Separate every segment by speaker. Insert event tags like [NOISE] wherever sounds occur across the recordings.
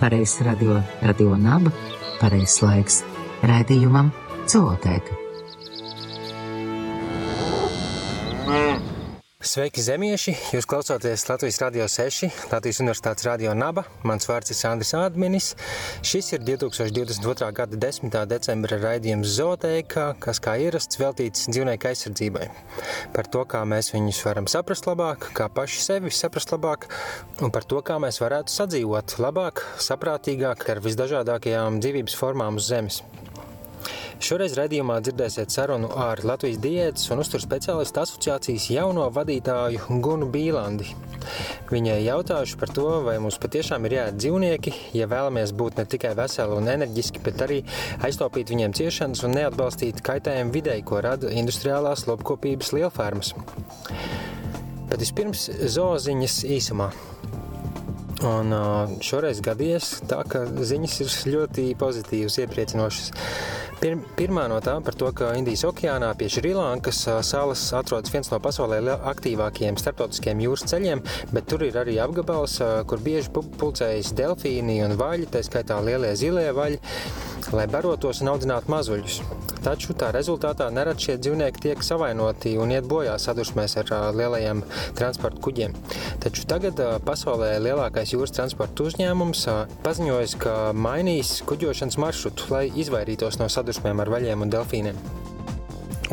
Speaker 1: pareizs radio, radio naba, pareizs laiks raidījumam Zootēka.
Speaker 2: Sveiki, zemieši! Jūs klausāties Latvijas Rādio 6, Latvijas Universitātes Radio Naba. Mans vārds ir Sandrs Ādminis. Šis ir 2022. gada 10. decembra raidījums Zootēkā, kas kā ierasts veltīts dzīvnieku aizsardzībai. Par to, kā mēs viņus varam saprast labāk, kā paši sevi saprast labāk, un par to, kā mēs varētu sadzīvot labāk, saprātīgāk ar visdažādākajām dzīvības formām uz Zemes. Šoreiz raidījumā dzirdēsiet sarunu ar Latvijas diētas un uzturu speciālistu asociācijas jauno vadītāju Gunu Bīlandi. Viņai jautājuši par to, vai mums patiešām ir jāēd dzīvnieki, ja vēlamies būt ne tikai veseli un enerģiski, bet arī aiztaupīt viņiem ciešanas un neatbalstīt kaitējumu videi, ko rada industriālās lopkopības lielfermas. Bet vispirms zooziņas īsumā. Un šoreiz gadījies tā, ka ziņas ir ļoti pozitīvas, iepriecinošas. Pir, pirmā no tām par to, ka Indijas okeānā pie Šrilankas salas atrodas viens no pasaulē aktīvākajiem starptautiskiem jūras ceļiem, bet tur ir arī apgabals, kur bieži pulcējas delfīni un vaļi, tā skaitā lielie zilie vaļi, lai barotos un audzinātu mazuļus. Taču tā rezultātā nerad šie dzīvnieki tiek savainoti un iet bojā sadursmēs ar lielajiem transporta kuģiem. Taču tagad pasaulē lielākais jūras transporta uzņēmums paziņojas, ka mainīs kuģošanas maršrutu, lai izvairītos no sadursmēm ar vaļiem un delfīniem.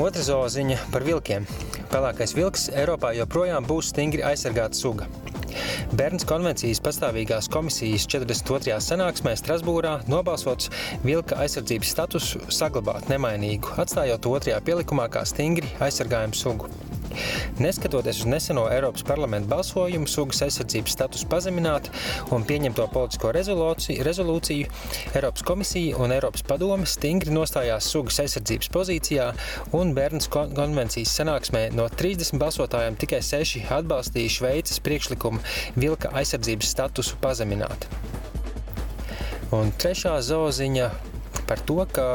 Speaker 2: Otra zooziņa par vilkiem. Pelēkais vilks Eiropā joprojām būs stingri aizsargāta suga. Bērns konvencijas pastāvīgās komisijas 42. sanāksmē Strasbūrā nobalsots vilka aizsardzības statusu saglabāt nemainīgu, atstājot otrajā pielikumā kā stingri aizsargājumu sugu. Neskatoties uz neseno Eiropas parlamenta balsojumu, sugas aizsardzības status pazemināt un pieņemto politisko rezolūciju, rezolūciju, Eiropas komisija un Eiropas padome stingri nostājās sugas aizsardzības pozīcijā, un Bērnas konvencijas sanāksmē no 30 balsotājiem tikai 6 atbalstīja Šveices priekšlikumu vilka aizsardzības statusu pazemināt. Un trešā zooziņa par to, ka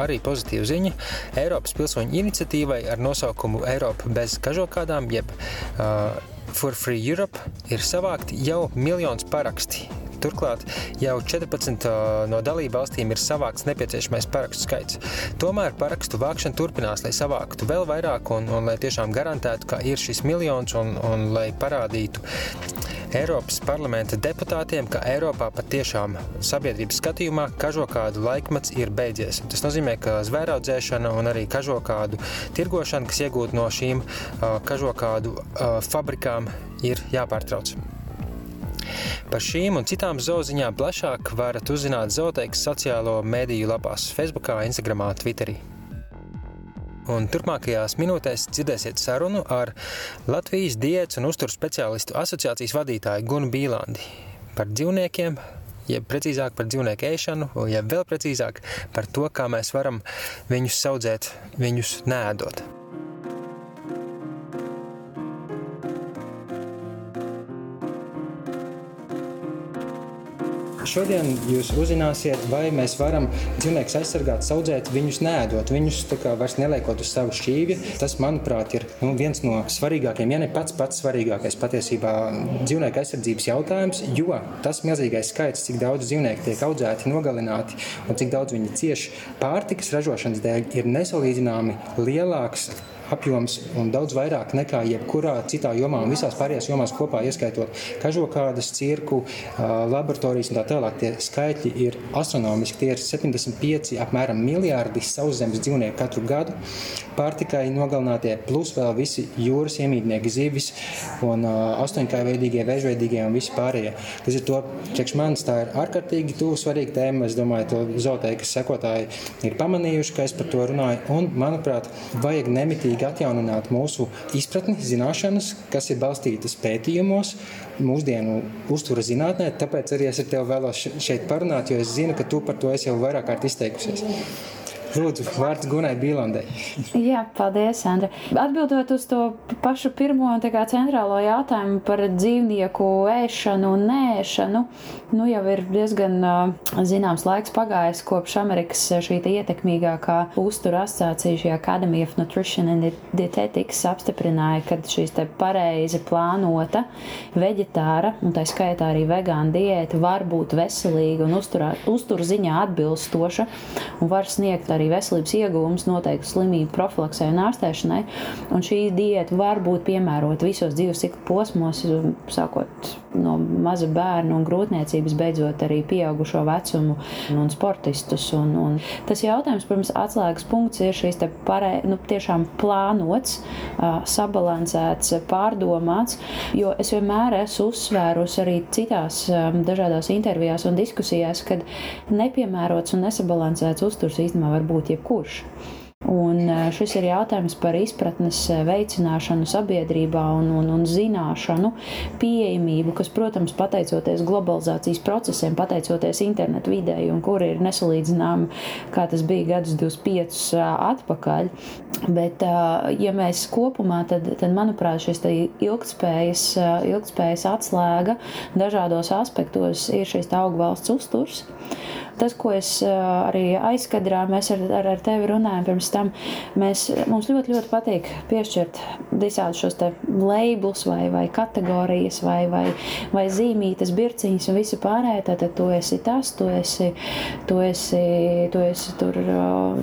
Speaker 2: arī pozitīva ziņa Eiropas pilsoņu iniciatīvai ar nosaukumu Eiropa bez kažokādām, jeb uh, For Free Europe, ir savākti jau miljonus paraksti. Turklāt jau 14 no dalību valstīm ir savākts nepieciešamais parakstu skaits. Tomēr parakstu vākšana turpinās, lai savāktu vēl vairāk un, un lai tiešām garantētu, ka ir šis miljons un, un lai parādītu Eiropas parlamenta deputātiem, ka Eiropā patiešām sabiedrības skatījumā kažokādu laikmets ir beidzies. Tas nozīmē, ka zvēraudzēšana un arī kažokādu tirgošana, kas iegūta no šīm kažokādu fabrikām, ir jāpārtrauc. Par šīm un citām zooziņām plašāk varat uzzināt Zooteikas sociālo mediju lapās Facebook, Instagram, Twitterī. Un turpmākajās minūtēs dzirdēsiet sarunu ar Latvijas diētas un uzturu speciālistu asociācijas vadītāju Gunu Bīlandi par dzīvniekiem, jeb precīzāk par dzīvnieku ēšanu, jeb vēl precīzāk par to, kā mēs varam viņus audzēt, viņus nēdot. Šodien jūs uzzināsiet, vai mēs varam dzīvniekus aizsargāt, audzēt viņus nēdot, viņus vairs neliekot uz savu šķīvi. Tas, manuprāt, ir nu, viens no svarīgākajiem, ja ne pats pats svarīgākais patiesībā dzīvnieku aizsardzības jautājums, jo tas milzīgais skaits, cik daudz dzīvnieku tiek audzēti, nogalināti un cik daudz viņi cieši pārtikas ražošanas dēļ, ir nesalīdzināmi lielāks apjoms un daudz vairāk nekā jebkurā citā jomā un visās pārējās jomās kopā, ieskaitot kažokādas, cirku, laboratorijas un tā tālāk. Tie skaitļi ir astronomiski. Tie ir 75 apmēram miljārdi sauszemes dzīvnieku katru gadu. Pārtikai nogalinātie plus vēl visi jūras iemītnieki, zivis un astoņkājveidīgie, vēžveidīgie un visi pārējie. Tas ir to, priekš manis tā ir ārkārtīgi tuvu svarīga tēma. Es domāju, to zooteikas sekotāji ir pamanījuši, ka es par to runāju. Un, manuprāt, vajag nemitīgi rūpīgi atjaunināt mūsu izpratni, zināšanas, kas ir balstītas pētījumos, mūsdienu uzturu zinātnē. Tāpēc arī es ar tevi vēlos šeit parunāt, jo es zinu, ka tu par to esi jau vairāk kārt izteikusies. Lūdzu, vārds Gunai Bīlandai.
Speaker 3: Jā, paldies, Sandra. Atbildot uz to pašu pirmo un kā centrālo jautājumu par dzīvnieku ēšanu un nēšanu, nu jau ir diezgan zināms laiks pagājis kopš Amerikas šī ietekmīgākā uztura asociācija, šī Academy of Nutrition and Dietetics apstiprināja, ka šīs te pareizi plānota veģetāra un tā skaitā arī vegāna diēta var būt veselīga un uzturā, uztur ziņā atbilstoša un var sniegt arī veselības iegūmus noteiktu slimību profilaksē un ārstēšanai. Un šī diēta var būt piemērota visos dzīves cikla posmos, sākot no maza bērna un grūtniecības, beidzot arī pieaugušo vecumu un sportistus. Un, un tas jautājums, protams, atslēgas punkts ir šīs parē, nu, tiešām plānots, sabalansēts, pārdomāts, jo es vienmēr esmu uzsvērusi arī citās dažādās intervijās un diskusijās, kad nepiemērots un nesabalansēts uzturs īstenībā var būt jebkurš. Un šis ir jautājums par izpratnes veicināšanu sabiedrībā un, un, un zināšanu, pieejamību, kas, protams, pateicoties globalizācijas procesiem, pateicoties internetu videi, un kur ir nesalīdzināma, kā tas bija gadus 25 atpakaļ. Bet, ja mēs kopumā, tad, tad manuprāt, šis ilgspējas, ilgspējas atslēga dažādos aspektos ir šis augvalsts uzturs. Tas, ko es arī aizkadrā, mēs ar, ar, ar tevi runājam pirms tam, mēs, mums ļoti, ļoti patīk piešķirt visādus šos te labels vai, vai kategorijas vai, vai, vai zīmītas, birciņas un visu pārējo. Tātad tu esi tas, tu esi, tu esi, tu esi tur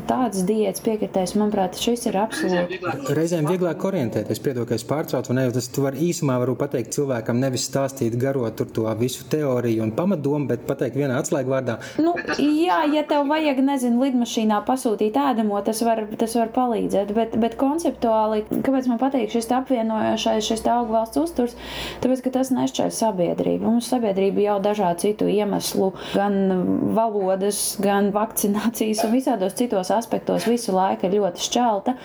Speaker 3: tāds diētas piekritējs. Manuprāt, šis ir absolūti.
Speaker 2: Reizēm vieglāk orientēties, piedod, ka es pārtraucu, un tas tu vari īsumā varu pateikt cilvēkam, nevis stāstīt garo tur to visu teoriju un pamatdomu, bet pateikt vienā atslēgvārdā.
Speaker 3: Nu, jā, ja tev vajag, nezinu, lidmašīnā pasūtīt ēdamo, tas var, tas var palīdzēt. Bet, bet konceptuāli, kāpēc man patīk šis apvienojošais, šis augu valsts uzturs, tāpēc, ka tas nešķēr sabiedrību. Mums sabiedrība jau dažādu citu iemeslu, gan valodas, gan vakcinācijas un visādos citos aspektos visu laiku ir ļoti šķelta.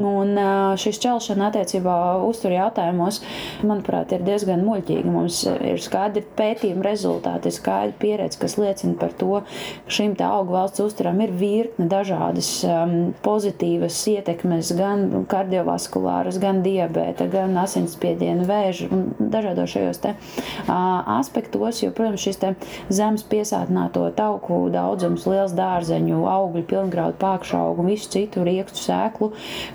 Speaker 3: Un šī šķelšana attiecībā uztur jautājumos, manuprāt, ir diezgan muļķīga. Mums ir skaidri pētījuma rezultāti, skaidri pieredze, kas liecina par to, šim augu valsts uzturam ir virkne dažādas um, pozitīvas ietekmes, gan kardiovaskulāras, gan diabēta, gan asinsspiediena, vēža dažādos šajos te, uh, aspektos, jo, protams, šis zemes piesātināto tauku daudzums, liels dārzeņu, augļu, pilngraudu, pākšaugu un visu citu riekstu sēklu,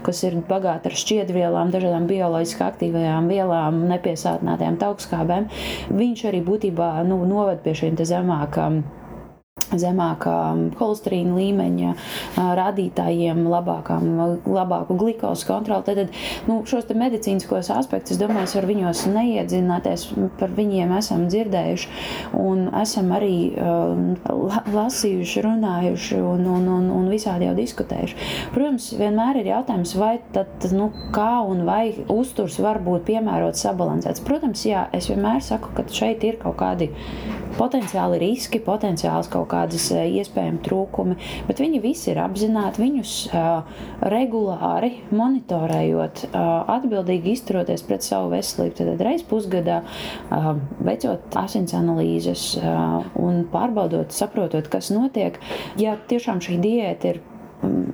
Speaker 3: kas ir bagāti ar šķiedrvielām, dažādām bioloģiski aktīvajām vielām, nepiesātinātajām taukskābēm, viņš arī būtībā nu, noved pie šīm zemākām zemākā holesterīna līmeņa rādītājiem, labākām, labāku glikozu kontroli. Tad nu, šos medicīniskos aspektus, domāju, var viņos neiedzināties, par viņiem esam dzirdējuši un esam arī uh, lasījuši, runājuši un, un, un, un visādi jau diskutējuši. Protams, vienmēr ir jautājums, vai tad, nu, kā un vai uzturs var būt piemērots, sabalansēts. Protams, jā, es vienmēr saku, ka šeit ir kaut kādi potenciāli riski, potenciāls kaut kādas eh, iespējami trūkumi, bet viņi visi ir apzināti, viņus uh, regulāri monitorējot, uh, atbildīgi izturoties pret savu veselību. Tad reiz pusgadā veicot asins analīzes un pārbaudot, saprotot, kas notiek. Ja tiešām šī diēta ir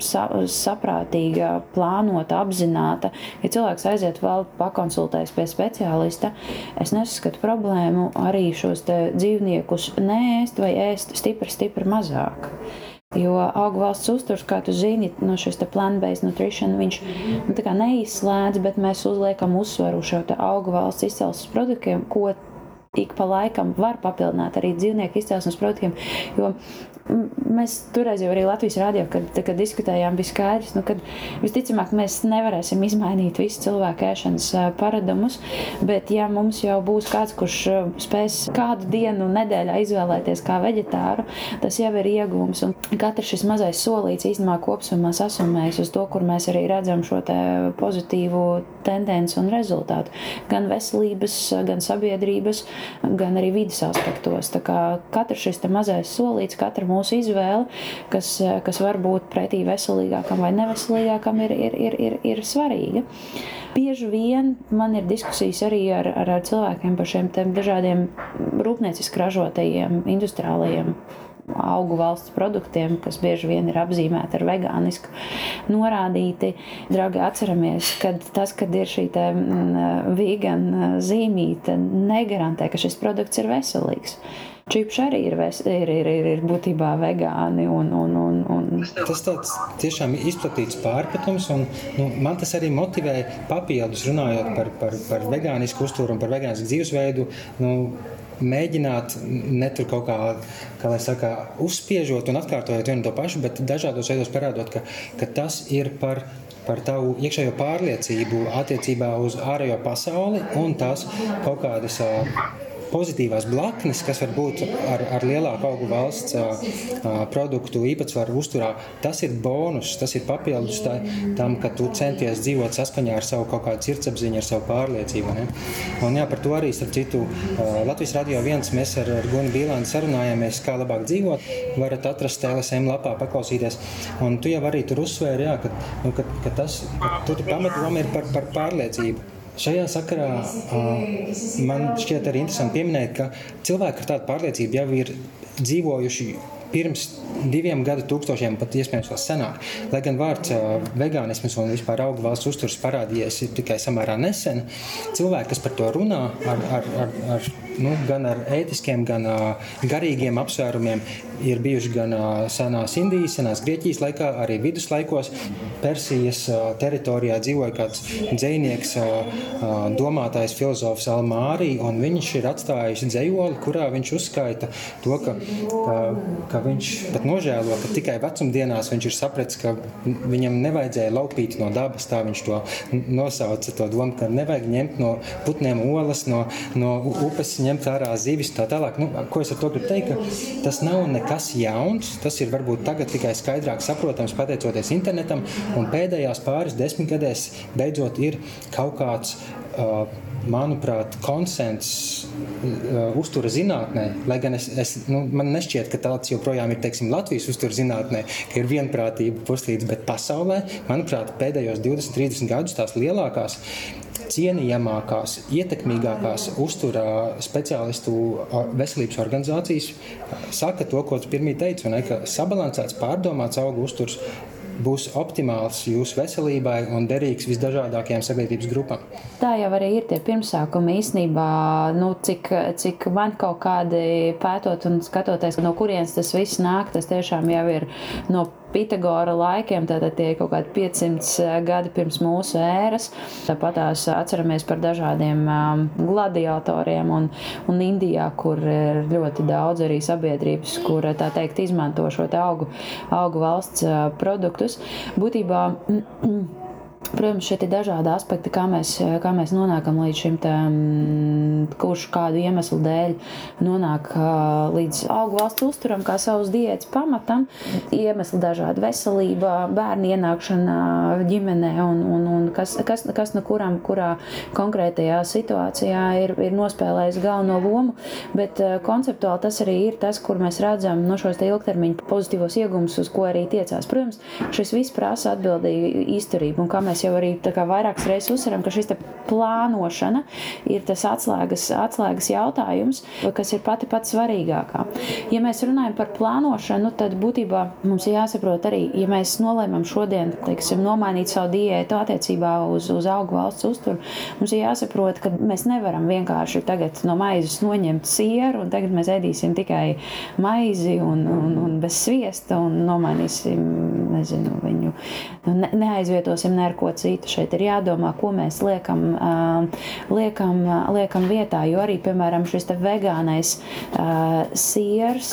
Speaker 3: sa, saprātīga, plānota, apzināta. Ja cilvēks aiziet vēl pakonsultēties pie speciālista, es nesaskatu problēmu arī šos dzīvniekus neēst vai ēst stipri, stipri mazāk. Jo augu valsts uzturs, kā tu zini, no šīs plant-based nutrition, viņš nu, neizslēdz, bet mēs uzliekam uzsvaru šo augu valsts izcelsmes produktiem, ko ik pa laikam var papildināt arī dzīvnieku izcelsmes produktiem. Jo mēs toreiz jau arī Latvijas rādījām, kad, kad diskutējām, bija skaidrs, nu, ka visticamāk mēs nevarēsim izmainīt visu cilvēku ēšanas paradumus, bet ja mums jau būs kāds, kurš spēs kādu dienu nedēļā izvēlēties kā veģetāru, tas jau ir iegūms. Un katrs šis mazais solīts īstenībā kopsumā sasumējas uz to, kur mēs arī redzam šo pozitīvu tendenci un rezultātu. Gan veselības, gan sabiedrības, gan arī vidas aspektos. Katrs šis mazais solīts, katra mūsu izvēle, kas, kas var būt pretī veselīgākam vai neveselīgākam, ir, ir, ir, ir, ir svarīga. Bieži vien man ir diskusijas arī ar, ar, ar cilvēkiem par šiem dažādiem rūpnieciski ražotajiem, industriālajiem augu valsts produktiem, kas bieži vien ir apzīmēti ar vegānisku norādīti. Draugi, atceramies, ka tas, kad ir šī vegan zīmīte, negarantē, ka šis produkts ir veselīgs. Čipši arī ir, ves, ir, ir, ir, ir būtībā vegāni. Un, un, un, un...
Speaker 2: Tas tāds tiešām izplatīts pārpratums, un nu, man tas arī motivē papildus runājot par, par, par vegānisku uzturu un par vegānisku dzīvesveidu. Nu, mēģināt ne tur kaut kā, kā saka, uzspiežot un atkārtojot vienu to pašu, bet dažādos veidos parādot, ka, ka tas ir par par tavu iekšējo pārliecību attiecībā uz ārējo pasauli un tās kaut kādas pozitīvās blaknes, kas var būt ar, ar lielāku augu valsts produktu īpatsvaru uzturā, tas ir bonus, tas ir papildus tā, tam, ka tu centies dzīvot saskaņā ar savu kaut kādu sirdsapziņu, ar savu pārliecību. Ne? Un jā, par to arī, starp citu, Latvijas radio viens mēs ar, ar Gunu Bīlānu sarunājāmies, kā labāk dzīvot. Varat atrast LSM lapā, paklausīties. Un tu jau arī tur uzsvēri, jā, ka, nu, ka, ka tas, ka tur pamatoma ir par, par pārliecību. Šajā sakarā man šķiet arī interesanti pieminēt, ka cilvēki ar tādu pārliecību jau ir dzīvojuši pirms diviem gadu tūkstošiem, pat iespējams vēl senāk. Lai gan vārds vegānisms un vispār augu valsts uzturs parādījies tikai samērā nesen, cilvēki, kas par to runā, ar, ar, ar, ar, nu, gan ar ētiskiem, gan garīgiem apsvērumiem, ir bijuši gan senās Indijas, senās Grieķijas laikā, arī viduslaikos. Persijas teritorijā dzīvoja kāds dzinieks, domātājs, filozofs Almārī, un viņš ir atstājis dzējoli, kurā viņš uzskaita to, ka, ka, ka viņš pat nožēlo, ka tikai vecumdienās viņš ir sapratis, ka viņam nevajadzēja laupīt no dabas, tā viņš to nosauca, to domu, ka nevajag ņemt no putniem olas, no, no upes ņemt ārā zivis tā tālāk. Nu, ko es ar to gribu teikt? Tas nav nekas jauns. Tas ir varbūt tagad tikai skaidrāk saprotams pateicoties internetam, un pēdējās pāris desmitgadēs beidzot ir kaut kāds. Uh, manuprāt, konsensus uh, uztura zinātnē, lai gan es, es, nu, man nešķiet, ka tāds joprojām ir teiksim, Latvijas uztura zinātnē, ka ir vienprātība puslīdz, bet pasaulē, manuprāt, pēdējos 20, 30 gadus tās lielākās cienījamākās, ietekmīgākās uzturā speciālistu veselības organizācijas saka to, ko pirmie teici, ne, ka sabalansēts, pārdomāts augu uzturs būs optimāls jūsu veselībai un derīgs visdažādākajām sabiedrības grupām.
Speaker 3: Tā jau arī ir tie pirmsākumi īstenībā, nu, cik, cik man kaut kādi pētot un skatoties, no kurienes tas viss nāk, tas tiešām jau ir no Pitagora laikiem, tātad tie ir kaut kādi 500 eh, gadi pirms mūsu ēras. Tāpat tās atceramies par dažādiem um, gladiatoriem un, un Indijā, kur ir ļoti daudz arī sabiedrības, kur tā teikt izmanto šo augu, augu valsts produktus. Būtībā [CLEARS THROAT] Protams, šeit ir dažādi aspekti, kā mēs, kā mēs nonākam līdz šim, te, mm, kurš kādu iemeslu dēļ nonāk līdz augu valsts uzturam, kā savas diētas pamatam. Iemesli dažādi - veselība, bērnu ienākšana ģimenē un, un, un kas, kas, kas no kuram, kurā konkrētajā situācijā ir, ir nospēlējis galveno lomu. Bet konceptuāli tas arī ir tas, kur mēs redzam no šos ilgtermiņa pozitīvos iegūmus, uz ko arī tiecās. Protams, šis viss prasa atbildīgu izturību. Un kā mēs jau arī vairākas reizes uzsveram, ka šis plānošana ir tas atslēgas, atslēgas jautājums, kas ir pati pati svarīgākā. Ja mēs runājam par plānošanu, tad būtībā mums ir jāsaprot arī, ja mēs nolēmam šodien teiksim, nomainīt savu diētu attiecībā uz, uz augu valsts uzturu, mums ir jāsaprot, ka mēs nevaram vienkārši tagad no maizes noņemt sieru un tagad mēs ēdīsim tikai maizi un, un, un bez sviesta un nomainīsim nezinu, viņu, ne, neaizvietosim ne ar ko citu. Šeit ir jādomā, ko mēs liekam, liekam, liekam vietā. Jo arī, piemēram, šis vegānais siers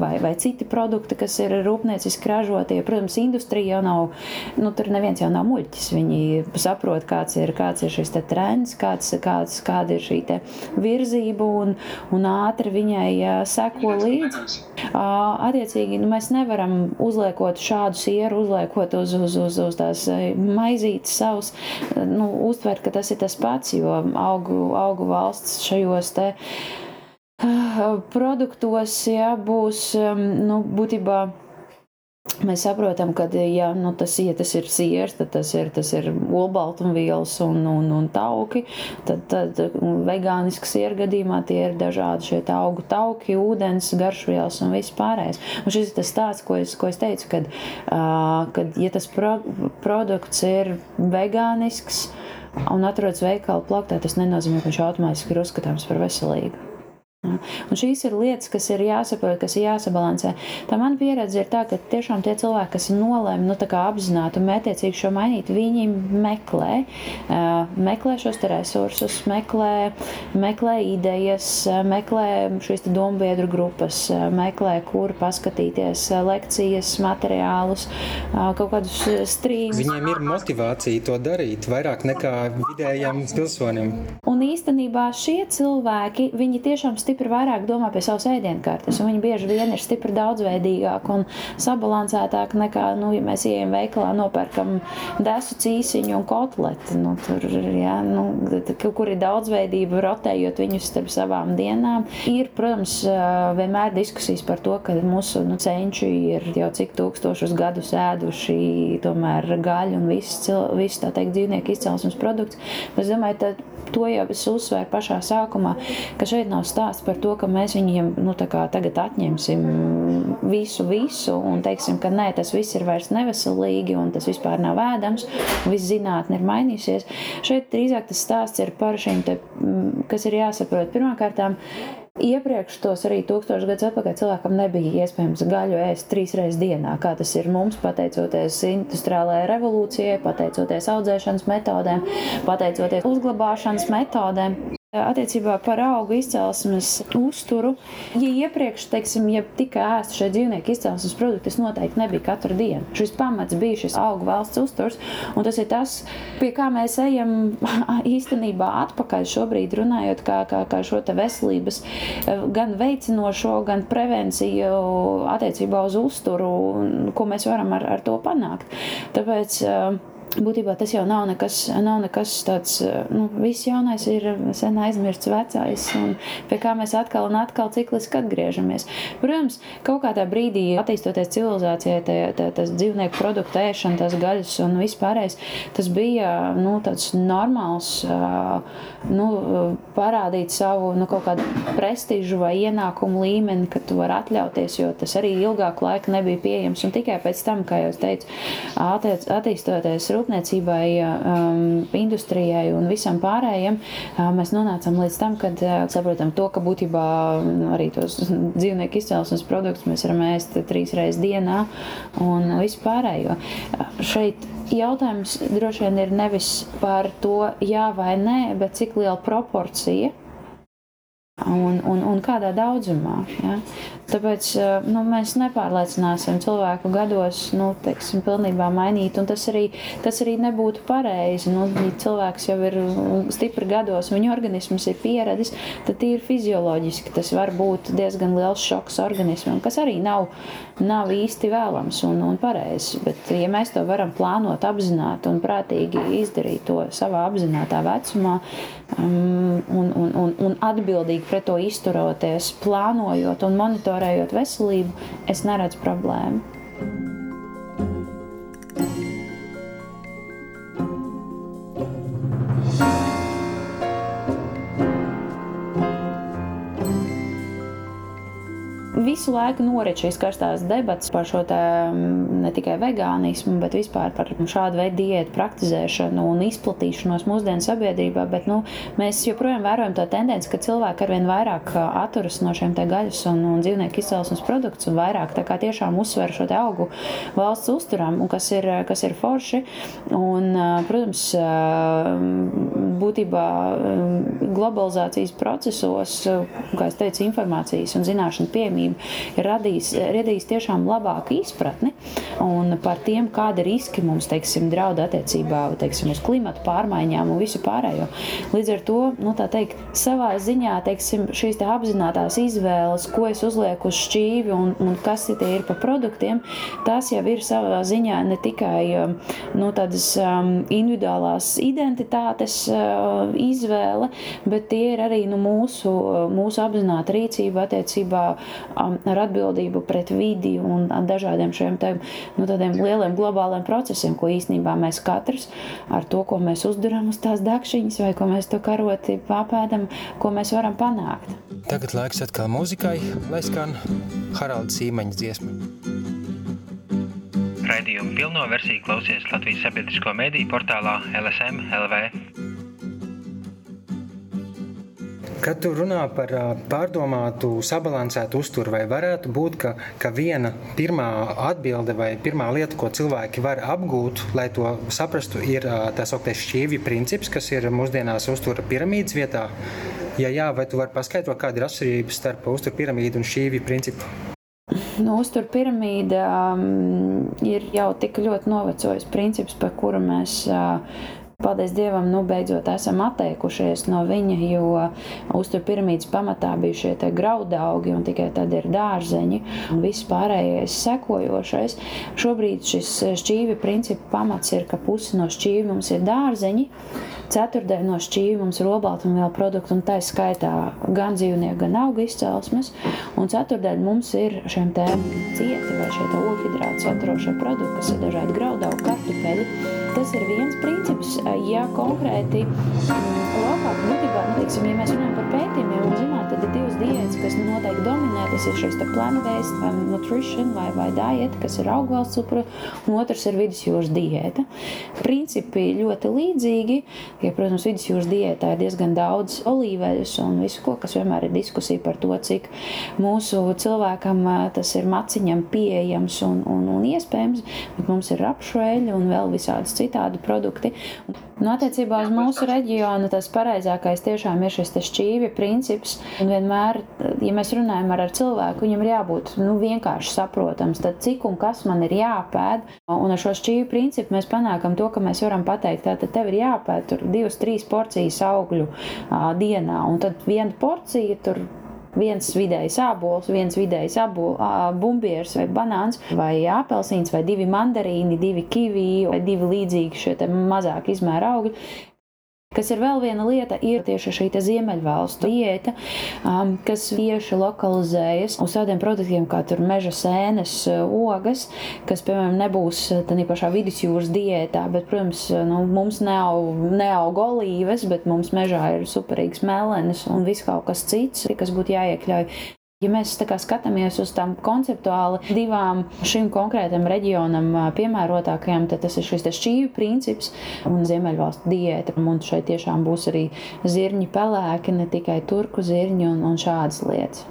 Speaker 3: vai, vai citi produkti, kas ir rūpnieciski ražotie, protams, industrija jau nav, nu, tur neviens jau nav muļķis. Viņi saprot, kāds ir, kāds ir šis trends, kāds, kāds, kāda ir šī virzība un, un ātri viņai seko līdzi. Attiecīgi, nu, mēs nevaram uzliekot šādu sieru, uzliekot uz, uz, uz, uz tās maizītes savus, nu, uztvert, ka tas ir tas pats, jo augu, augu valsts šajos te produktos, jā, būs, nu, būtībā Mēs saprotam, ka, ja, nu, tas, ja tas ir siers, tad tas ir, tas ir olbaltumvielas un, un, un tauki. Tad, tad vegāniski sieru gadījumā tie ir dažādi šie augu tauki, ūdens, garšvielas un viss pārējais. Un šis ir tas stāsts, ko es, ko es teicu, kad, uh, kad ja tas pro, produkts ir vegānisks un atrodas veikala plaktā, tas nenozīmē, ka viņš automātiski ir uzskatāms par veselīgu. Un šīs ir lietas, kas ir jāsaprot, kas ir jāsabalansē. Tā man pieredze ir tā, ka tiešām tie cilvēki, kas nolēma nu, apzināti un mētiecīgi šo mainīt, viņi meklē, uh, meklē šos resursus, meklē, meklē idejas, meklē šīs dombiedru grupas, meklē, kur paskatīties lekcijas, materiālus, uh, kaut kādus strīmus.
Speaker 2: Viņiem ir motivācija to darīt vairāk nekā vidējiem pilsonim.
Speaker 3: Un īstenībā šie cilvēki, viņi tiešām stipri stipri vairāk domā pie savas ēdienkartes, un viņi bieži vien ir stipri daudzveidīgāki un sabalansētāki nekā, nu, ja mēs ejam veikalā, nopērkam desu cīsiņu un kotleti. Nu, tur, ja, nu, kur ir daudzveidība, rotējot viņus starp savām dienām. Ir, protams, vienmēr diskusijas par to, ka mūsu nu, cenči ir jau cik tūkstošus gadus ēduši tomēr gaļu un viss, viss tā teikt, dzīvnieku izcelsmes produkts. Es domāju, to jau es uzsvēru pašā sākumā, ka šeit nav stāsts par to, ka mēs viņiem nu, tagad atņemsim visu, visu un teiksim, ka nē, tas viss ir vairs neveselīgi un tas vispār nav ēdams, un viss zinātne ir mainījusies. Šeit drīzāk tas stāsts ir par šīm, te, kas ir jāsaprot. Pirmkārt, Iepriekš tos arī tūkstošus gadus atpakaļ cilvēkam nebija iespējams gaļu ēst trīs reizes dienā, kā tas ir mums, pateicoties industriālajai revolūcijai, pateicoties audzēšanas metodēm, pateicoties uzglabāšanas metodēm. Attiecībā par augu izcelsmes uzturu, ja iepriekš, teiksim, ja tika ēst šie dzīvnieku izcelsmes produkti, tas noteikti nebija katru dienu. Šis pamats bija šis augu valsts uzturs, un tas ir tas, pie kā mēs ejam [LAUGHS] īstenībā atpakaļ šobrīd runājot kā, kā, kā šo te veselības gan veicinošo, gan prevenciju attiecībā uz uzturu, ko mēs varam ar, ar to panākt. Tāpēc Būtībā tas jau nav nekas, nav nekas tāds, nu, viss jaunais ir sen aizmirsts vecais, un pie kā mēs atkal un atkal cikliski atgriežamies. Protams, kaut kādā brīdī, attīstoties civilizācijai, tā, tā, tas dzīvnieku produktu ēšana, tas gaļas un vispārējais, tas bija, nu, tāds normāls, nu, parādīt savu, nu, kaut kādu prestižu vai ienākumu līmeni, ka tu vari atļauties, jo tas arī ilgāku laiku nebija pieejams, un tikai pēc tam, kā jau es teicu, attīstoties rūpniecībai, um, industrijai un visam pārējiem, uh, mēs nonācām līdz tam, kad uh, saprotam to, ka būtībā nu, arī tos [LAUGHS] dzīvnieku izcelsmes produktus mēs varam ēst trīs reizes dienā un visu pārējo. Šeit jautājums droši vien ir nevis par to jā vai nē, bet cik liela proporcija un, un, un kādā daudzumā. Ja? Tāpēc eh, nu, mēs nepārliecināsim cilvēku gados, nu, teiksim, pilnībā mainīt, tas arī, tas arī nebūtu pareizi. Nu, ja cilvēks jau ir stipri gados, viņa organisms ir pieradis, tad ir fizioloģiski tas var būt diezgan liels šoks organismam, kas arī nav, nav īsti vēlams un, un pareizs. Bet, ja mēs to varam plānot, apzināti un prātīgi izdarīt to savā apzinātā vecumā um, un, un, un, un atbildīgi pret to izturoties, plānojot un monitorējot, monitorējot veselību, es neredzu problēmu. Visu laiku norit šīs karstās debatas par šo tā, mm, ne tikai vegānismu, bet vispār par šādu veidu diētu praktizēšanu un izplatīšanos mūsdienu sabiedrībā. Bet, nu, mēs joprojām vērojam to tendenci, ka cilvēki arvien vairāk atturas no šiem gaļas un, un dzīvnieku izcelsmes produktus un vairāk tiešām uzsver šo augu valsts uzturam, kas ir, kas ir forši. Un, protams, būtībā globalizācijas procesos, kā es teicu, informācijas un zināšanu piemība uzmanību, ir radījis, radījis tiešām labāku izpratni par tiem, kāda riski mums teiksim, draud attiecībā teiksim, uz klimatu pārmaiņām un visu pārējo. Līdz ar to, nu, teikt, savā ziņā teiksim, šīs te apzinātās izvēles, ko es uzlieku uz šķīvi un, un kas tie ir pa produktiem, tas jau ir savā ziņā ne tikai um, nu, tādas um, individuālās identitātes uh, izvēle, bet tie ir arī nu, mūsu, mūsu apzināta rīcība attiecībā ar atbildību pret vidi un dažādiem šiem tādiem, nu, tādiem lieliem globāliem procesiem, ko īstenībā mēs katrs ar to, ko mēs uzduram uz tās dakšiņas vai ko mēs to karoti papēdam, ko mēs varam panākt.
Speaker 2: Tagad laiks atkal muzikai, lai skan Haralda Sīmaņa dziesma. Raidījumu pilno versiju klausies Latvijas sabiedrisko mediju portālā LSM LV. Kad tu runā par pārdomātu, sabalansētu uzturu, vai varētu būt, ka, ka viena pirmā atbilde vai pirmā lieta, ko cilvēki var apgūt, lai to saprastu, ir tā sauktais šķīvju princips, kas ir mūsdienās uztura piramīdas vietā? Ja jā, vai tu vari paskaidrot, kāda ir atšķirība starp uztura piramīdu un šķīvju principu?
Speaker 3: Nu, Uztur piramīda um, ir jau tik ļoti novecojis princips, par kuru mēs uh, Paldies Dievam, nu beidzot esam atteikušies no viņa, jo uztur piramīdas pamatā bija šie graudaugi un tikai tad ir dārzeņi un viss pārējais sekojošais. Šobrīd šis šķīvi principu pamats ir, ka pusi no šķīvi mums ir dārzeņi, ceturdaļa no šķīvi mums ir olbaltumvielu produktu un tā skaitā gan dzīvnieku, gan augu izcelsmes, un ceturdaļa mums ir šiem te cieti vai šie te olhidrāti saturošie produkti, kas ir dažādi graudaugi, kartupeļi. Tas ir viens princips, ja konkrēti lokā, būtībā, nu, teiksim, ja mēs runājam par pētījumiem un zināt, tad ir divas diētas, kas nu noteikti dominē, tas ir šis plant-based vai nutrition vai, vai dieta, kas ir augvalsts upura, un otrs ir vidusjūras diēta. Principi ļoti līdzīgi, ja, protams, vidusjūras diētā ir diezgan daudz olīveļus un visu ko, kas vienmēr ir diskusija par to, cik mūsu cilvēkam tas ir maciņam pieejams un, un, un iespējams, bet mums ir rapšveļi un vēl visādas citādi produkti. Nu, attiecībā uz mūsu reģionu tas pareizākais tiešām ir šis šķīvja princips. Un vienmēr, ja mēs runājam ar, ar cilvēku, viņam ir jābūt nu, vienkārši saprotams, tad cik un kas man ir jāpēd. Un ar šo šķīvju principu mēs panākam to, ka mēs varam pateikt, ka tev ir jāpēd divas, trīs porcijas augļu ā, dienā, un tad viena porcija tur viens vidējs ābols, viens vidējs bumbieris vai banāns, vai apelsīns, vai divi mandarīni, divi kivī, vai divi līdzīgi šie mazāk izmēra augļi. Kas ir vēl viena lieta, ir tieši šī ziemeļvalstu diēta, um, kas tieši lokalizējas uz tādiem produktiem kā meža sēnes, uh, ogas, kas, piemēram, nebūs uh, tādā pašā vidusjūras diētā, bet, protams, uh, nu, mums neaug, neaug olīves, bet mums mežā ir superīgs melenis un viss kaut kas cits, kas būtu jāiekļauj. Ja mēs skatāmies uz tām konceptuāli divām šim konkrētam reģionam piemērotākajām, tad tas ir šis šķīvi princips un ziemeļvalstu diēta. Un šeit tiešām būs arī zirņi pelēki, ne tikai turku zirņi un, un šādas lietas.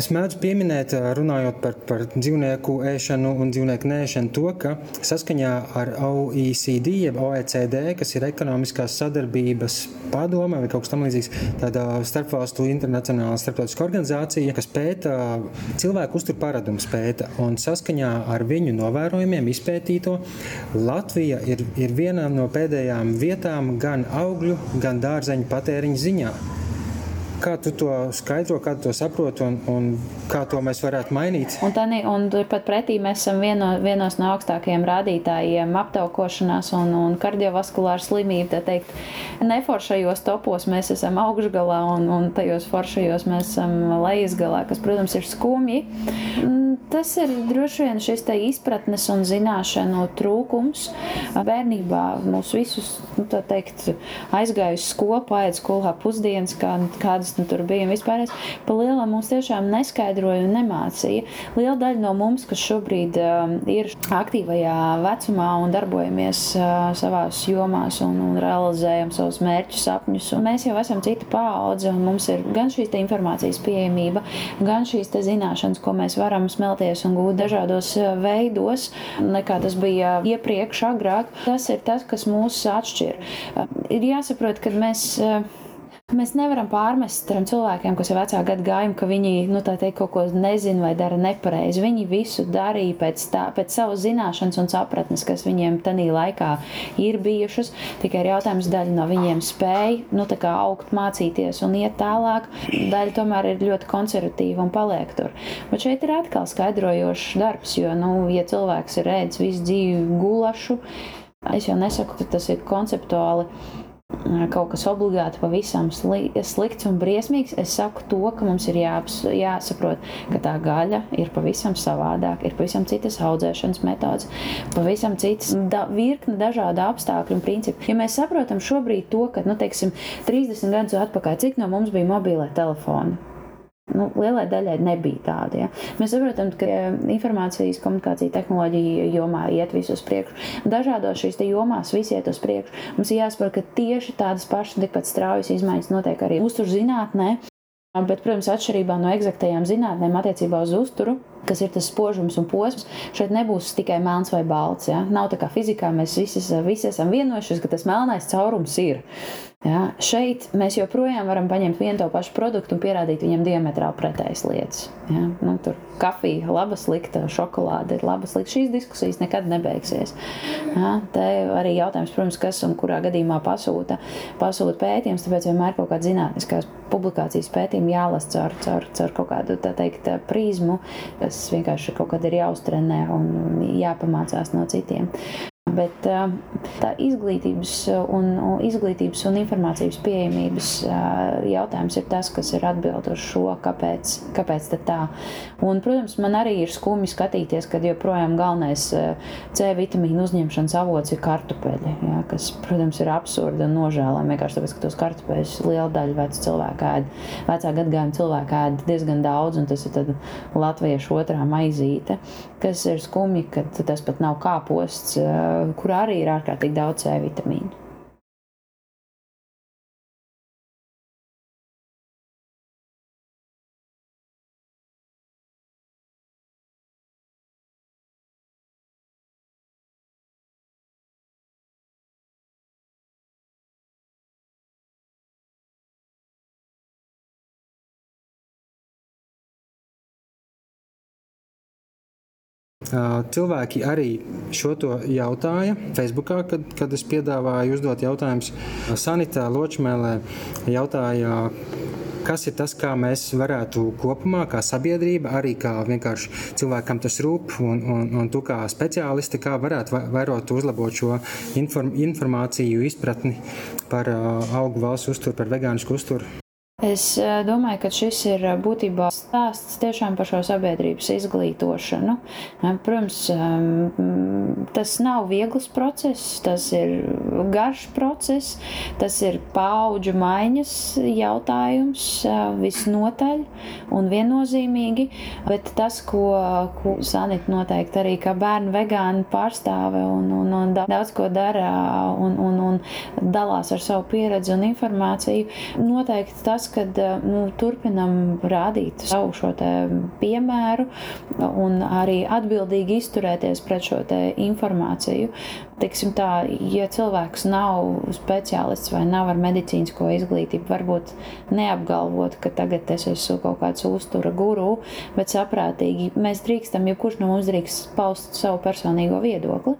Speaker 2: Es mēdzu pieminēt, runājot par, par dzīvnieku ēšanu un dzīvnieku nēšanu, to, ka saskaņā ar OECD, jeb OECD, kas ir ekonomiskās sadarbības padome vai kaut kas tamlīdzīgs, tāda starpvalstu internacionāla starptautiska organizācija, kas pēta cilvēku uzturu paradumus pēta. Un saskaņā ar viņu novērojumiem izpētīto, Latvija ir, ir viena no pēdējām vietām gan augļu, gan dārzeņu patēriņa ziņā. Kā tu to skaidro, kā tu to saproti un, un kā to mēs varētu mainīt?
Speaker 3: Un, tani, un turpat pretī mēs esam vieno, vienos no augstākajiem rādītājiem aptaukošanās un, un kardiovaskulāru slimību. Tā teikt, neforšajos topos mēs esam augšgalā un, un tajos foršajos mēs esam lejasgalā, kas, protams, ir skumji. Tas ir droši vien šis izpratnes un zināšanu trūkums. Bērnībā mūs visus, nu, teikt, aizgājuši skolu, paiet skolā pusdienas, kā, kādas nu, tur bija vispār. Pa lielam mums tiešām neskaidroja un nemācīja. Liela daļa no mums, kas šobrīd uh, ir aktīvajā vecumā un darbojamies uh, savās jomās un, un realizējam savus mērķus, sapņus, un mēs jau esam cita paudze un mums ir gan šīs informācijas pieejamība, gan šīs zināšanas, ko mēs varam smelties un gūt dažādos uh, veidos, nekā tas bija iepriekš, agrāk. Tas ir tas, kas mūs atšķir. Uh, ir jāsaprot, ka mēs. Mēs nevaram pārmest tiem cilvēkiem, kas ir vecā gada gājuma, ka viņi nu, teikt, kaut ko nezina vai dara nepareizi. Viņi visu darīja pēc, tā, pēc savas zināšanas un sapratnes, kas viņiem tajā laikā ir bijušas. Tikai ir jautājums, daļa no viņiem spēja nu, augt, mācīties un iet tālāk. Daļa tomēr ir ļoti konservatīva un paliek tur. Bet šeit ir atkal skaidrojošs darbs, jo, nu, ja cilvēks ir ēdis visu dzīvi gulašu, es jau nesaku, ka tas ir konceptuāli kaut kas obligāti pavisam sli, slikts un briesmīgs. Es saku to, ka mums ir jāaps, jāsaprot, ka tā gaļa ir pavisam savādāk, ir pavisam citas audzēšanas metodas, pavisam citas da, virkne dažādu apstākļu un principu. Ja mēs saprotam šobrīd to, ka, nu, teiksim, 30 gadus atpakaļ, cik no mums bija mobilē telefoni? Nu, lielai daļai nebija tāda. Ja. Mēs saprotam, ka informācijas komunikācija tehnoloģija jomā iet visus priekšu. Dažādos šīs jomās visi iet uz priekšu. Mums ir jāsaprot, ka tieši tādas pašas, tikpat straujas izmaiņas notiek arī uzturzinātnē. Bet, protams, atšķirībā no eksaktajām zinātnēm attiecībā uz uzturu, kas ir tas spožums un posms, šeit nebūs tikai melns vai balts. Ja? Nav tā kā fizikā mēs visi, visi esam vienojušies, ka tas melnais caurums ir. Ja, šeit mēs joprojām varam paņemt vienu to pašu produktu un pierādīt viņam diametrāli pretējas lietas. Ja, nu, tur kafija, laba, slikta, šokolāde ir laba, slikta. Šīs diskusijas nekad nebeigsies. Ja, te arī jautājums, protams, kas un kurā gadījumā pasūta, pasūta pētījums, tāpēc vienmēr kaut kāda zinātniskās publikācijas pētījuma jālasa caur, caur, caur kaut kādu teikt, prizmu, kas vienkārši kaut kad ir jāuztrenē un jāpamācās no citiem. Bet tā izglītības un, izglītības un informācijas pieejamības jautājums ir tas, kas ir atbild uz šo, kāpēc, kāpēc tā. Un, protams, man arī ir skumji skatīties, ka joprojām galvenais C vitamīnu uzņemšanas avots ir kartupeļi, ja, kas, protams, ir absurdi un nožēlojami vienkārši tāpēc, ka tos kartupeļus liela daļa vecu cilvēku ēd, vecā gadgājuma cilvēku ēd diezgan daudz, un tas ir latviešu otrā maizīte, kas ir skumji, ka tas pat nav kāposts kurā arī ir ārkārtīgi daudz C vitamīnu.
Speaker 2: Cilvēki arī šo to jautāja Facebookā, kad, kad es piedāvāju uzdot jautājumus. Sanitā Ločmēlē jautāja, kas ir tas, kā mēs varētu kopumā, kā sabiedrība, arī kā vienkārši cilvēkam tas rūp, un, un, un tu kā speciālisti, kā varētu vairot uzlabot šo inform, informāciju, izpratni par augu valsts uzturu, par vegānisku uzturu.
Speaker 3: Es eh, domāju, ka šis ir eh, būtībā stāsts tiešām par šo sabiedrības izglītošanu. Eh, protams, tas nav viegls process, tas ir garš process, tas ir paudžu maiņas jautājums visnotaļ un viennozīmīgi, bet tas, ko, ko Sanita noteikti arī kā bērnu vegāni pārstāve un, un, un daudz ko dara un, un, un dalās ar savu pieredzi un informāciju, noteikti tas, ka nu, turpinam rādīt savu šo piemēru un arī atbildīgi izturēties pret šo informāciju. Teiksim tā, ja cilvēks nav speciālists vai nav ar medicīnisko izglītību, varbūt neapgalvot, ka tagad es esmu kaut kāds uztura guru, bet saprātīgi mēs drīkstam, jebkurš no mums drīkst paust savu personīgo viedokli.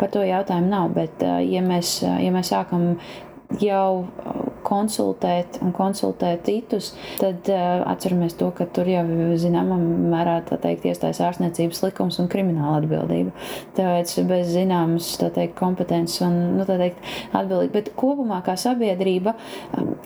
Speaker 3: Par to jautājumu nav, bet ja mēs, ja mēs sākam jau konsultēt un konsultēt citus, tad uh, atceramies to, ka tur jau zināmā mērā teikt, iestājas ārstniecības likums un krimināla atbildība. Tāpēc bez zināmas teikt, kompetences un nu, teikt, atbildība. Bet kopumā kā sabiedrība,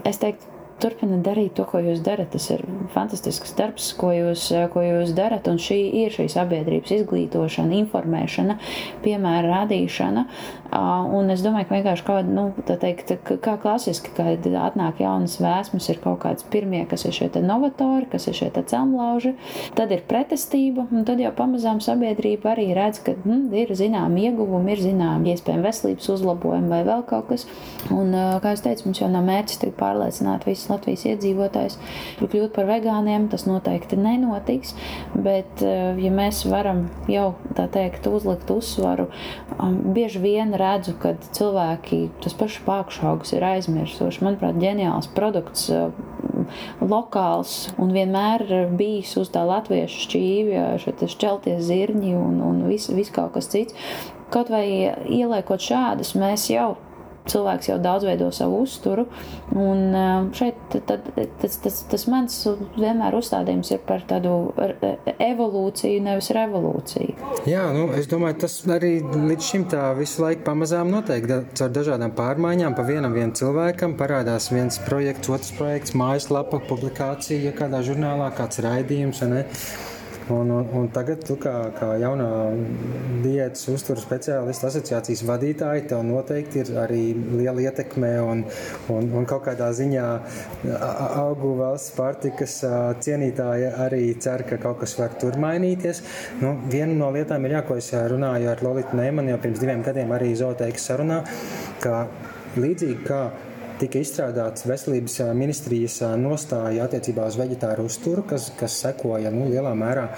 Speaker 3: es teiktu, turpiniet darīt to, ko jūs darat. Tas ir fantastisks darbs, ko jūs, ko jūs darat. Un šī ir šī sabiedrības izglītošana, informēšana, piemēra rādīšana. Un es domāju, ka vienkārši kā, nu, teikt, kā klasiski, kad atnāk jaunas vēsmas, ir kaut kāds pirmie, kas ir šie novatori, kas ir šie celmlauži, tad ir pretestība, un tad jau pamazām sabiedrība arī redz, ka hm, ir zināmi ieguvumi, ir zināmi iespējami veselības uzlabojumi vai vēl kaut kas. Un, kā es teicu, mums jau nav mērķis pārliecināt visus Latvijas iedzīvotājs kļūt par vegāniem, tas noteikti nenotiks. Bet, eh, ja mēs varam jau tā teikt, uzlikt uzsvaru, um, bieži vien redzu, ka cilvēki tas pašs pākšaugs ir aizmirsuši. Manuprāt, ģeniāls produkts eh, lokāls un vienmēr bijis uz tā latviešu šķīvja, šeit šķelties zirņi un, un viss vis kaut kas cits. Kaut vai ieliekot šādus, mēs jau cilvēks jau daudz veido savu uzturu. Un šeit tad, tas, tas, tas mans vienmēr uzstādījums ir par tādu evolūciju, nevis revolūciju.
Speaker 2: Jā, nu, es domāju, tas arī līdz šim tā visu laiku pamazām notiek. Caur dažādām pārmaiņām pa vienam vien cilvēkam parādās viens projekts, otrs projekts, mājaslapa, publikācija, kādā žurnālā, kāds raidījums. Ne? Un, un, un tagad, tu kā, kā jaunā diētas uzturu speciālistu asociācijas vadītāja, tev noteikti ir arī liela ietekme un, un, un kaut kādā ziņā augu valsts pārtikas cienītāja arī cer, ka kaut kas var tur mainīties. Nu, viena no lietām ir, jā, ko es runāju ar Lolitu Neimanu jau pirms diviem gadiem arī zooteikas sarunā, ka līdzīgi kā tika izstrādāts veselības ministrijas nostāja attiecībā uz veģetāru uzturu, kas, kas sekoja nu, lielā mērā